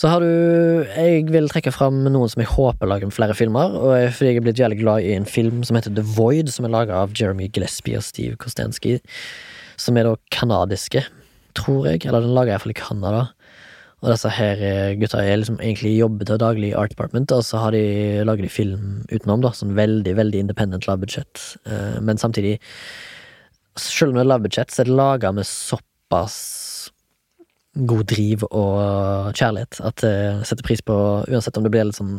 Så har du Jeg vil trekke fram noen som jeg håper lager flere filmer. Og fordi jeg er blitt jævlig glad i en film som heter The Void, som er laga av Jeremy Gillespie og Steve Kostenski. Som er da kanadiske, tror jeg. Eller den lager iallfall i Canada. Og disse her eh, gutta er liksom egentlig jobber til daglig i Art Department, og så har de lager de film utenom, da. Sånn veldig, veldig independent lavbudsjett. Eh, men samtidig, selv om det er lavbudsjett, så er det laga med såpass god driv og kjærlighet at jeg setter pris på, uansett om det blir litt sånn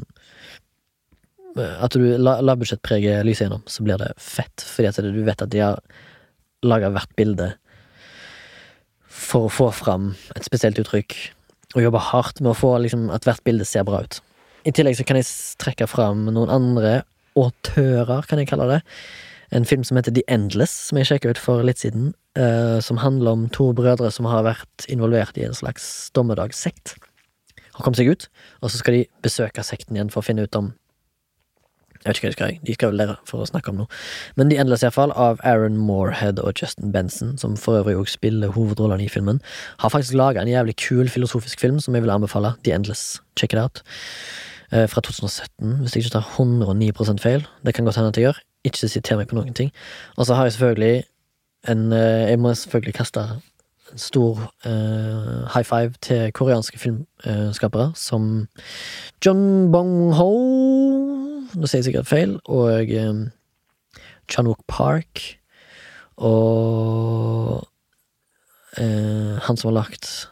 eh, At du la- budsjettpreget lyset gjennom, så blir det fett, fordi at du vet at de har laga hvert bilde for å få fram et spesielt uttrykk, og jobba hardt med å få liksom, at hvert bilde ser bra ut. I tillegg så kan jeg trekke fram noen andre autører, kan jeg kalle det. En film som heter The Endless, som jeg sjekka ut for litt siden. Eh, som handler om to brødre som har vært involvert i en slags dommedagssekt. Har kommet seg ut, og så skal de besøke sekten igjen for å finne ut om Jeg vet ikke hva de skal, de skal vel lære for å snakke om noe. Men de Endless, iallfall, av Aaron Moorhead og Justin Benson, som for øvrig også spiller hovedrollene i filmen, har faktisk laga en jævlig kul filosofisk film som jeg vil anbefale. The Endless. Check it out. Eh, fra 2017, hvis jeg ikke tar 109% feil. Det kan godt hende at jeg gjør. Ikke siter meg på noen ting. Og så har jeg selvfølgelig en eh, Jeg må selvfølgelig kaste en stor eh, high five til koreanske filmskapere som John Bong-ho Nå sier jeg sikkert feil. Og eh, Chanwook Park. Og han som har lagt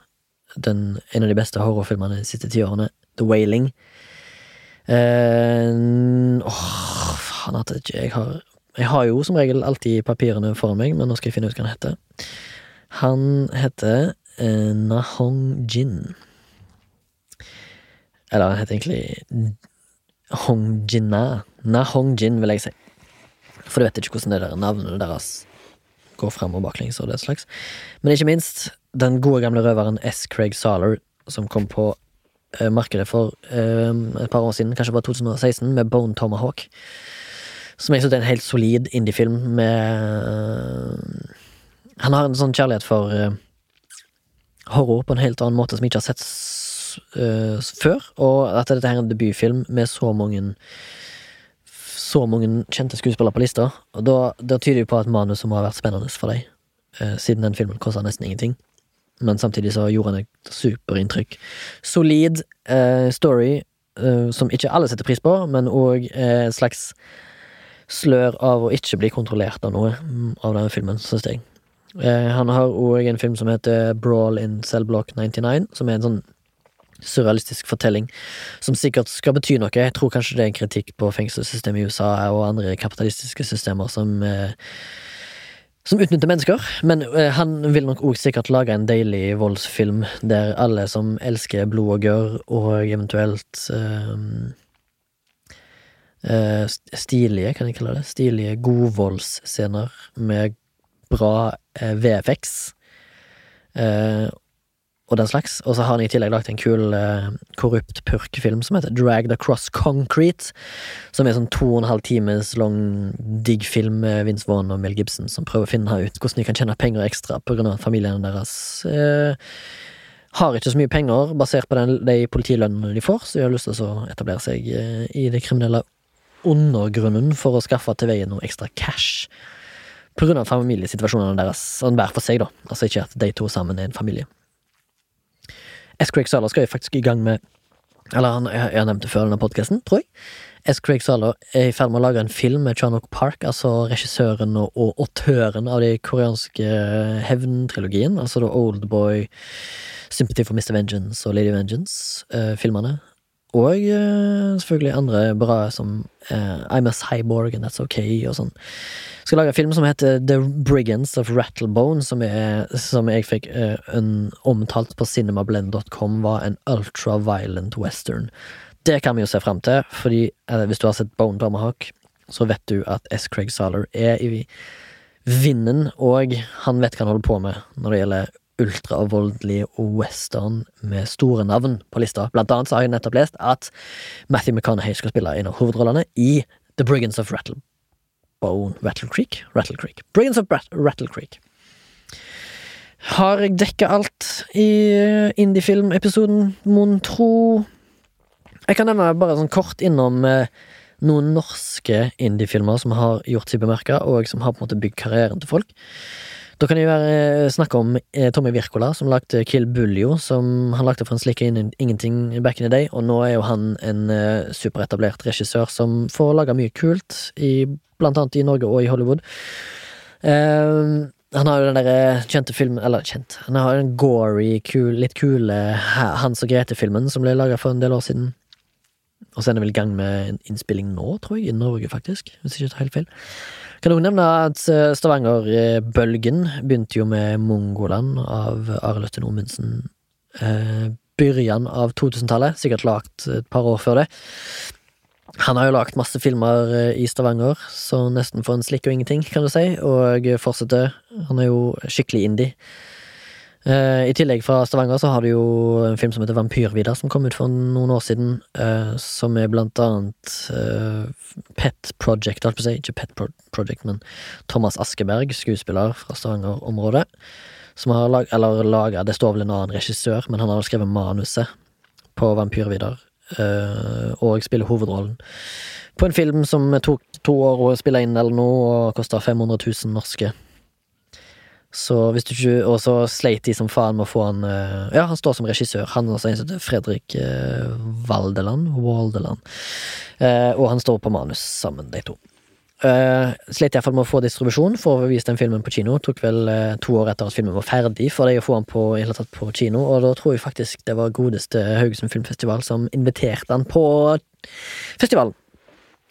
den, en av de beste horrorfilmene de siste ti årene, The Wailing. Uh, Åh, faen at jeg ikke jeg har Jeg har jo som regel alltid papirene foran meg, men nå skal jeg finne ut hva han heter. Han heter eh, Nahong Jin. Eller han heter egentlig Hong Jinna. Nahong Jin, vil jeg si. For du vet ikke hvordan det der navnet deres går fram og baklengs og det slags. Men ikke minst den gode gamle røveren S. Craig Saler, som kom på eh, markedet for eh, et par år siden, kanskje bare 2016, med Bone Tomahawk. Som jeg synes er en helt solid indiefilm med Han har en sånn kjærlighet for eh, horror på en helt annen måte som jeg ikke har sett eh, før. Og at dette her er en debutfilm med så mange så mange kjente skuespillere på lista. Og da, da tyder det på at manuset må ha vært spennende for deg. eh, siden den filmen kosta nesten ingenting. Men samtidig så gjorde han et superinntrykk. Solid eh, story eh, som ikke alle setter pris på, men òg eh, et slags slør av å ikke bli kontrollert av noe mm, av denne filmen, syns jeg. Eh, han har òg en film som heter Brawl in Cellblock 99, som er en sånn surrealistisk fortelling som sikkert skal bety noe. Jeg tror kanskje det er en kritikk på fengselssystemet i USA og andre kapitalistiske systemer som eh, som utnytter mennesker, men eh, han vil nok òg sikkert lage en deilig voldsfilm der alle som elsker blod og gørr, og eventuelt eh, eh, stilige, kan jeg kalle det, stilige godvoldsscener med bra eh, VFX. Eh, og den slags. Og så har han i tillegg lagt en kul eh, korrupt purkefilm som heter Dragged Across Concrete. Som er sånn to og en halv times lang digg film med Vince Vaughn og Mel Gibson som prøver å finne ut hvordan de kan tjene penger ekstra på grunn av at familiene deres eh, har ikke så mye penger basert på den, de politilønnene de får, så de har lyst til å etablere seg eh, i det kriminelle undergrunnen for å skaffe til veie noe ekstra cash. På grunn av familiesituasjonene deres, sånn hver for seg, da. Altså ikke at de to sammen er en familie. S. Craig Saler skal jo faktisk i gang med Eller han, har nevnt det før denne podkasten, tror jeg. S. Craig Saler er i ferd med å lage en film med Chanok Park, altså regissøren og, og autøren av de koreanske hevntrilogien, altså da Oldboy, Sympathy for Mr. Vengeance og Lady Vengeance-filmene. Og eh, selvfølgelig andre bra som uh, I'm a Cyborg and That's Okay og sånn. Skal lage en film som heter The Brigands of Rattlebone, som, er, som jeg fikk uh, en, omtalt på cinemablend.com var en ultra-violent western. Det kan vi jo se fram til, fordi uh, hvis du har sett Bone Tomahawk, så vet du at S. Craig Saler er i vinden, og han vet hva han holder på med når det gjelder ultravoldelig western med store navn på lista. Blant annet så har jeg nettopp lest at Matthew McConaughey skal spille en av hovedrollene i The Brigands of Rattlebone Rattle Creek? Rattle Creek. Brigands of Brat Rattle Creek. Har jeg dekka alt i eh, indiefilmepisoden, mon tro? Jeg kan nevne bare sånn kort innom eh, noen norske indiefilmer som har gjort seg bemerka, og som har på en måte bygd karrieren til folk. Da kan jeg eh, snakke om eh, Tommy Wirkola, som lagde Kill Buljo, som han lagde for en slik ingenting back in the day, og nå er jo han en eh, superetablert regissør som får laga mye kult, i, blant annet i Norge og i Hollywood. Eh, han har jo den derre kjente filmen Eller kjent Han har den gory, kul, litt kule Hans og Grete-filmen som ble laga for en del år siden. Og så er han vel i gang med innspilling nå, tror jeg, i Norge, faktisk. Hvis jeg ikke tar helt feil. Kan også nevne at eh, Stavanger-bølgen begynte jo med Mongoland av Arild Østen Nordmundsen. Byrjan av 2000-tallet, sikkert lagt et par år før det. Han har jo lagt masse filmer eh, i Stavanger, så nesten for en slikk og ingenting, kan du si, og fortsetter. Han er jo skikkelig indie. Eh, I tillegg fra Stavanger så har du jo en film som heter Vampyrvidar, som kom ut for noen år siden, eh, som er blant annet eh, Pet Project, holdt på å si, ikke Pet Pro Project, men Thomas Askeberg, skuespiller fra Stavanger-området, som har lag, eller laga Det står vel en annen regissør, men han har skrevet manuset på Vampyrvidar, og spiller hovedrollen. På en film som tok to år å spille inn eller noe, og kosta 500 000 norske. Så hvis du ikke Og så sleit de som faen med å få han eh, Ja, han står som regissør. Han er også en som heter Fredrik eh, Valdeland. Eh, og han står på manus sammen, de to. Uh, sleit iallfall med å få distribusjon for å vise den filmen på kino. Tok vel eh, to år etter at filmen var ferdig for deg å få den på, tatt på kino, og da tror jeg faktisk det var godeste Haugesund Filmfestival som inviterte han på festivalen.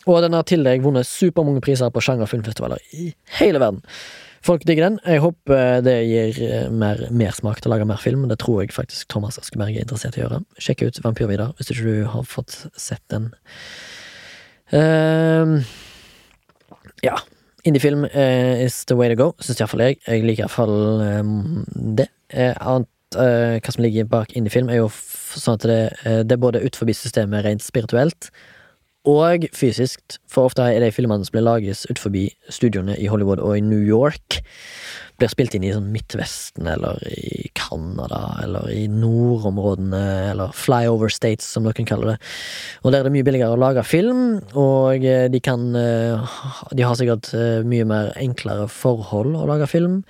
Og den har i tillegg vunnet supermange priser på sjangerfilmfestivaler i hele verden. Folk digger den. Jeg håper det gir eh, mer mersmak til å lage mer film. Det tror jeg faktisk Thomas Askeberg er interessert i å gjøre. Sjekk ut Vampyr-Vidar hvis ikke du har fått sett den. Uh, ja. Indiefilm uh, is the way to go, syns iallfall jeg. Jeg liker iallfall um, det. Uh, annet eh, hva som ligger bak indiefilm, er jo sånn at det, eh, det er både utenfor systemet rent spirituelt og fysisk, for ofte er de filmene som blir laget utenfor studioene i Hollywood og i New York, blir spilt inn i sånn Midtvesten eller i Canada eller i nordområdene eller flyover states, som noen kaller det. Og der er det mye billigere å lage film, og eh, de kan eh, De har sikkert eh, mye mer enklere forhold å lage film.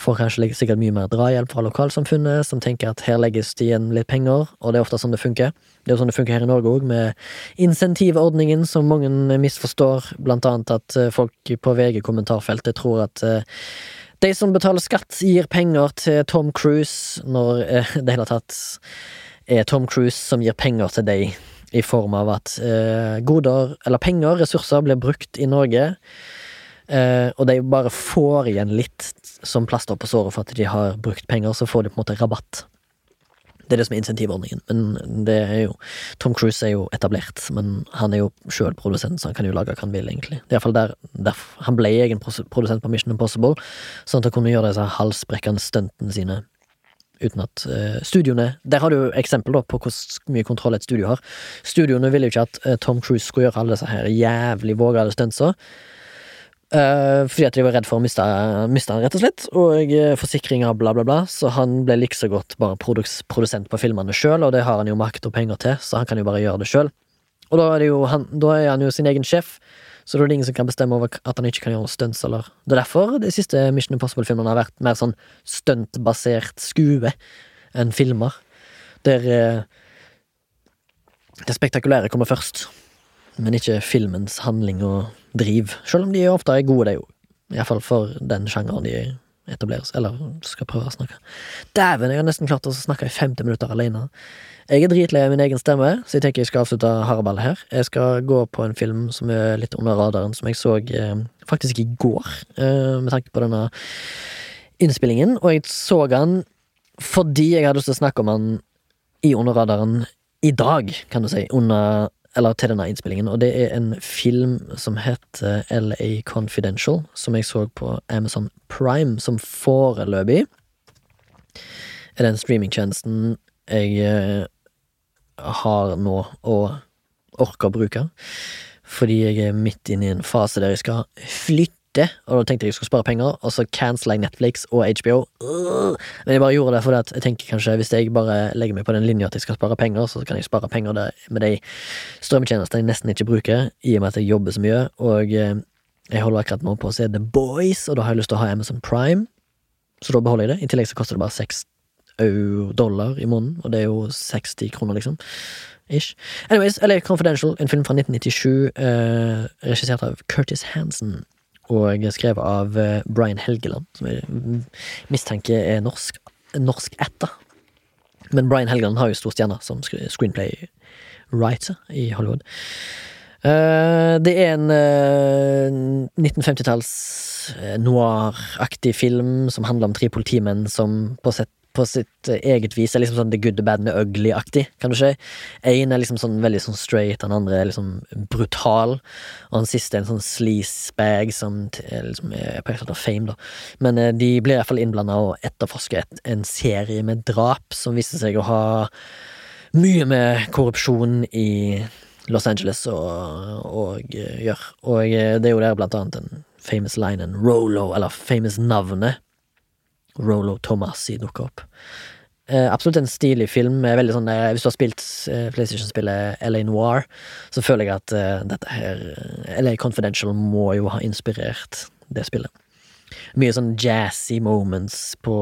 Får kanskje sikkert mye mer drahjelp fra lokalsamfunnet, som tenker at her legges det igjen litt penger, og det er ofte sånn det funker. Det er jo sånn det funker her i Norge òg, med insentivordningen som mange misforstår, blant annet at folk på VG-kommentarfeltet tror at de som betaler skatt, gir penger til Tom Cruise, når eh, det hele tatt er Tom Cruise som gir penger til deg, i form av at eh, goder, eller penger, ressurser, blir brukt i Norge, eh, og de bare får igjen litt som plaster på såret for at de har brukt penger, så får de på en måte rabatt. Det er det som er insentivordningen, men det er jo Tom Cruise er jo etablert, men han er jo sjøl produsent, så han kan jo lage hva han vil, egentlig. Det er iallfall der, der han ble egen produsent på Mission Impossible, sånn at han kunne gjøre disse halsbrekkende stuntene sine uten at eh, studioene Der har du jo eksempel da på hvor mye kontroll et studio har. Studioene ville jo ikke at eh, Tom Cruise skulle gjøre alle disse her jævlig vågale stuntsa. Eh, fordi at de var redd for å miste, han, rett og slett. Og uh, forsikringer, bla, bla, bla. Så han ble like så godt bare produsent på filmene sjøl, og det har han jo makt og penger til, så han kan jo bare gjøre det sjøl. Og da er, han, da er han jo sin egen sjef, så da er det ingen som kan bestemme over at han ikke kan gjøre stunts, eller Det er derfor de siste Mission Impossible-filmene har vært mer sånn stuntbasert skue enn filmer. Der eh, det spektakulære kommer først, men ikke filmens handling og driv. Selv om de ofte er gode, de òg. Iallfall for den sjangeren de etableres, eller skal prøve å snakke. Dæven, jeg har nesten klart å snakke i 50 minutter alene. Jeg er dritlei av min egen stemme, så jeg tenker jeg skal avslutte haraballet her. Jeg skal gå på en film som er litt under radaren, som jeg så eh, faktisk i går, eh, med tanke på denne innspillingen. Og jeg så den fordi jeg hadde lyst til å snakke om den i Under radaren i dag, kan du si. Under eller til denne innspillingen, og det er en film som heter LA Confidential, som jeg så på Amazon Prime, som foreløpig er den streamingtjenesten jeg eh, har nå og orker å bruke. Fordi jeg er midt inne i en fase der jeg skal flytte det, og da tenkte jeg jeg skulle spare penger, og så cancela jeg Netflix og HBO. Men jeg bare gjorde det fordi jeg tenker kanskje hvis jeg bare legger meg på den linja at jeg skal spare penger, så kan jeg spare penger med de strømtjenestene jeg nesten ikke bruker, i og med at jeg jobber så mye, og eh, jeg holder akkurat nå på å se The Boys, og da har jeg lyst til å ha Amazon Prime, så da beholder jeg det. I tillegg så koster det bare seks dollar i måneden, og det er jo 60 kroner, liksom. Ish. Anyways, LA Confidential, en film fra 1997, eh, regissert av Curtis Hansen, og skrevet av eh, Brian Helgeland, som jeg mistenker er norsk, norsk etter. Men Brian Helgeland har jo stor stjerne som screenplay-writer i Hollywood. Eh, det er en eh, 1950-talls eh, noir-aktig film som handler om tre politimenn som på, sitt- på sitt eh, eget vis er liksom sånn The Good, The Bad and The Ugly-aktig, kan du si. En er liksom sånn veldig sånn straight, den andre er liksom brutal, og den siste er en sånn sleazebag som er liksom er på en måte fame, da. Men eh, de blir i hvert fall innblanda og etterforsker et, en serie med drap som viser seg å ha mye med korrupsjon i Los Angeles og, og eh, gjør. Og eh, det er jo der blant annet en famous line, en Rolo, eller famous navnet Rolo Tomasi dukker opp. Eh, absolutt en stilig film. Veldig sånn, eh, hvis du har spilt eh, PlayStation-spillet LA Noir, så føler jeg at eh, dette her eh, LA Confidential må jo ha inspirert det spillet. Mye sånn jazzy moments på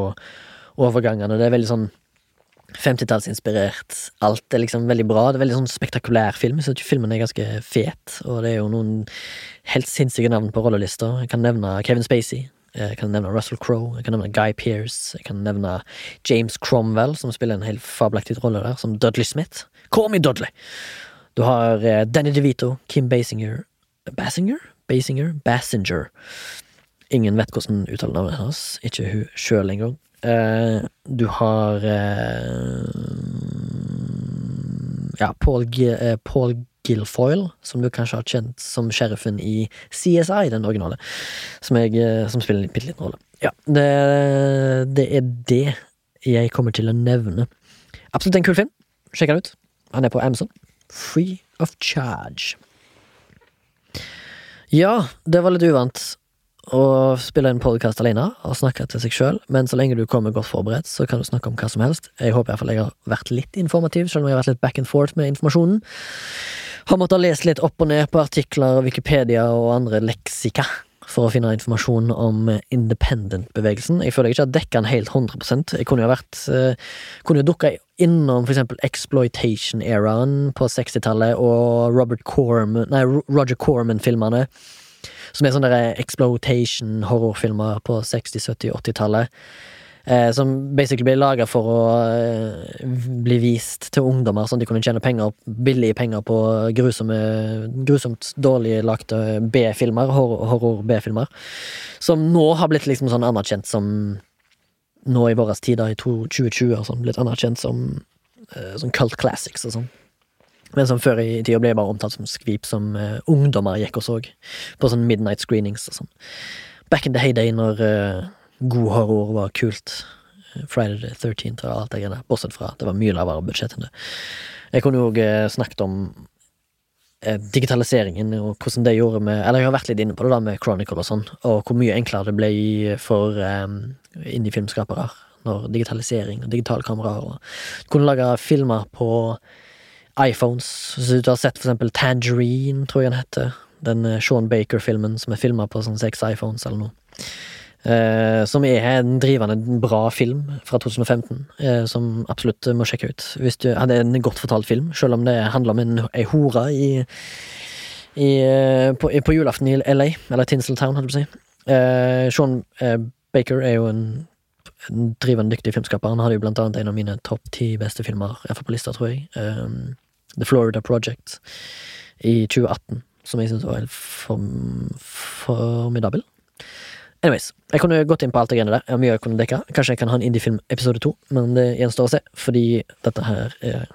overgangene. Det er veldig sånn 50-tallsinspirert. Alt er liksom veldig bra. Det er veldig sånn spektakulær film. Så filmen er ganske fet, og det er jo noen helt sinnssyke navn på rollelista. Jeg kan nevne Kevin Spacey. Jeg kan nevne Russell Crowe, jeg kan nevne Guy Pearce, jeg kan nevne James Cromwell, som spiller en helt fabelaktig rolle der, som Dudley Smith. Me Dudley! Du har eh, Danny DeVito, Kim Basinger Basinger? Basinger? Basinger. Ingen vet hvordan uttaler navnet hans, ikke hun sjøl engang. Eh, du har eh, Ja, Paul, G eh, Paul Guilfoyle, som du kanskje har kjent som sheriffen i CSI, den originale, som, jeg, eh, som spiller en bitte liten rolle. Ja, det, det er det jeg kommer til å nevne. Absolutt en kul film. Sjekk den ut. Han er på Amazon. Free of charge. Ja, det var litt uvant å spille en podkast alene og snakke til seg sjøl, men så lenge du kommer godt forberedt, så kan du snakke om hva som helst. Jeg håper iallfall jeg har vært litt informativ, selv om jeg har vært litt back and forth med informasjonen. Har måttet ha lest litt opp og ned på artikler, Wikipedia og andre leksika for å finne informasjon om independent-bevegelsen. Jeg føler jeg ikke har dekka den helt 100 Jeg kunne jo vært eh, Kunne jo dukka innom for eksempel exploitation-eraen på 60-tallet og Robert Corman Nei, Roger Corman-filmene. Som er sånne exploitation-horrorfilmer på 60-, 70-, 80-tallet. Eh, som basically ble laga for å eh, bli vist til ungdommer, sånn at de kunne tjene penger, billige penger på grusomme, grusomt dårlig lagde B-filmer, horror- horror-B-filmer. Som nå har blitt liksom sånn anerkjent som Nå i våre tider, i 2020, og sånn, blitt anerkjent som sånn cult classics og sånn. Men som før i tida ble bare omtalt som skvip som uh, ungdommer gikk og så på sånn midnight screenings og sånn. Back in the heyday når eh, god horror var kult. Eh, Friday the 13th og alt det greiene. Bortsett fra at det var mye lavere budsjett enn det. Jeg kunne òg snakket om eh, digitaliseringen og hvordan det gjorde med Eller jeg har vært litt inne på det da med Chronicle og sånn, og hvor mye enklere det ble for um, indie-filmskapere når digitalisering og digitalkameraer og kunne lage filmer på iPhones. Så du har sett for eksempel Tangerine, tror jeg den heter. Den eh, Sean Baker-filmen som er filma på sånn seks iPhones eller noe. Eh, som er en drivende bra film fra 2015, eh, som absolutt må sjekke ut. Hvis du, det er en godt fortalt film, selv om det handler om en, ei hore i, i, eh, på, på julaften i LA, eller Tinseltown, holdt jeg på å si. Sean Baker er jo en, en drivende dyktig filmskaper. Han hadde jo blant annet en av mine topp ti beste filmer, iallfall på lista, tror jeg. Um, The Florida Project i 2018, som jeg syns var helt form, formidabel. Anyways, jeg kunne gått inn på alt det greiene der. Jeg har mye jeg kunne dekka. Kanskje jeg kan ha en indiefilm episode to, men det gjenstår å se, fordi dette her er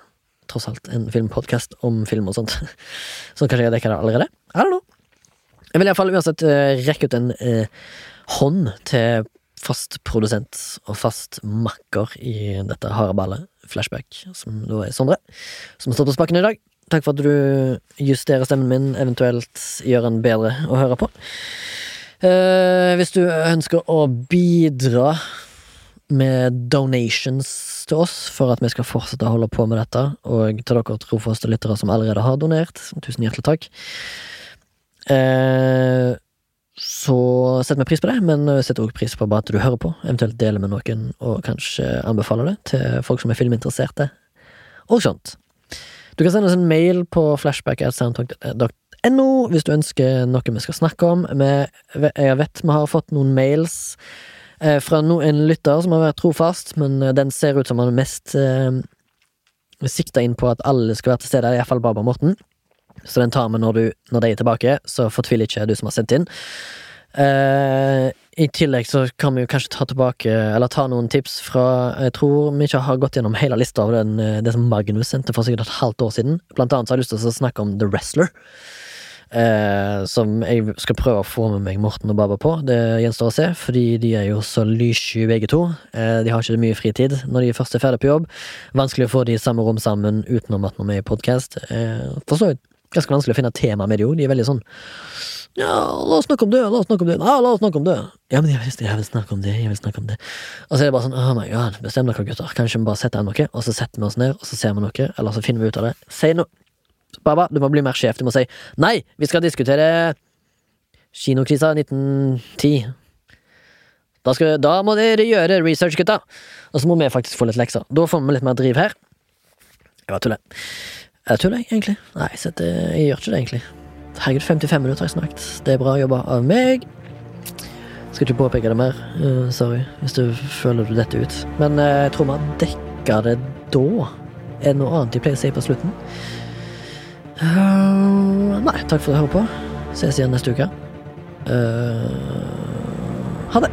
tross alt en filmpodkast om film og sånt. [laughs] Så kanskje jeg dekka det allerede. I don't know. Jeg vil iallfall uansett uh, rekke ut en eh, hånd til fast produsent og fast makker i dette hareballet, Flashback, som da er Sondre, som har stått på spaken i dag. Takk for at du justerer stemmen min, eventuelt gjør den bedre å høre på. Eh, hvis du ønsker å bidra med donations til oss for at vi skal fortsette å holde på med dette, og til dere trofaste lyttere som allerede har donert, tusen hjertelig takk, eh, så setter vi pris på det, men setter også pris på bare at du hører på, eventuelt deler med noen, og kanskje anbefaler det til folk som er filminteresserte, og sånt. Du kan sende oss en mail på flashback.soundtalk.no hvis du ønsker noe vi skal snakke om. Vi, jeg vet vi har fått noen mails eh, fra en lytter som har vært trofast, men eh, den ser ut som han er mest eh, sikta inn på at alle skal være til stede, iallfall Baba Morten. Så den tar vi når, du, når de er tilbake, så fortvil ikke du som har sendt inn. Eh, I tillegg så kan vi jo kanskje ta tilbake Eller ta noen tips fra Jeg tror vi ikke har gått gjennom hele lista av den, eh, det som Magnus sendte for sikkert et halvt år siden. Blant annet så har jeg lyst til å snakke om The Wrestler. Eh, som jeg skal prøve å få med meg Morten og Baba på. Det gjenstår å se, fordi de er jo så lyssky begge to. Eh, de har ikke mye fritid når de først er ferdig på jobb. Vanskelig å få de i samme rom sammen utenom at vi er i podkast. Eh, for så vidt ganske vanskelig å finne tema med det òg. De er veldig sånn ja, la oss snakke om det, la oss snakke om det, ja, la oss snakke om det. Ja, men jeg vil, jeg vil snakke om det, jeg vil snakke om det. Og så er det bare sånn, oh my god, bestem dere gutter, kanskje vi bare setter an noe, og så setter vi oss ned, og så ser vi noe, eller så finner vi ut av det. Si noe. Baba, du må bli mer sjef, du må si nei, vi skal diskutere kinokrisa 1910. Da, skal, da må dere gjøre research, gutta. Og så må vi faktisk få litt lekser. Da får vi litt mer driv her. Jeg bare tuller. Jeg tuller, egentlig. Nei, det, jeg gjør ikke det, egentlig. Herregud, 55 minutter har jeg snakket. Det er bra jobba av meg. Skal ikke påpeke det mer. Uh, sorry hvis du føler du detter ut. Men uh, jeg tror har dekka det da. Er det noe annet de pleier å si på slutten? Uh, nei, takk for at du hører på. Ses igjen neste uke. ha det.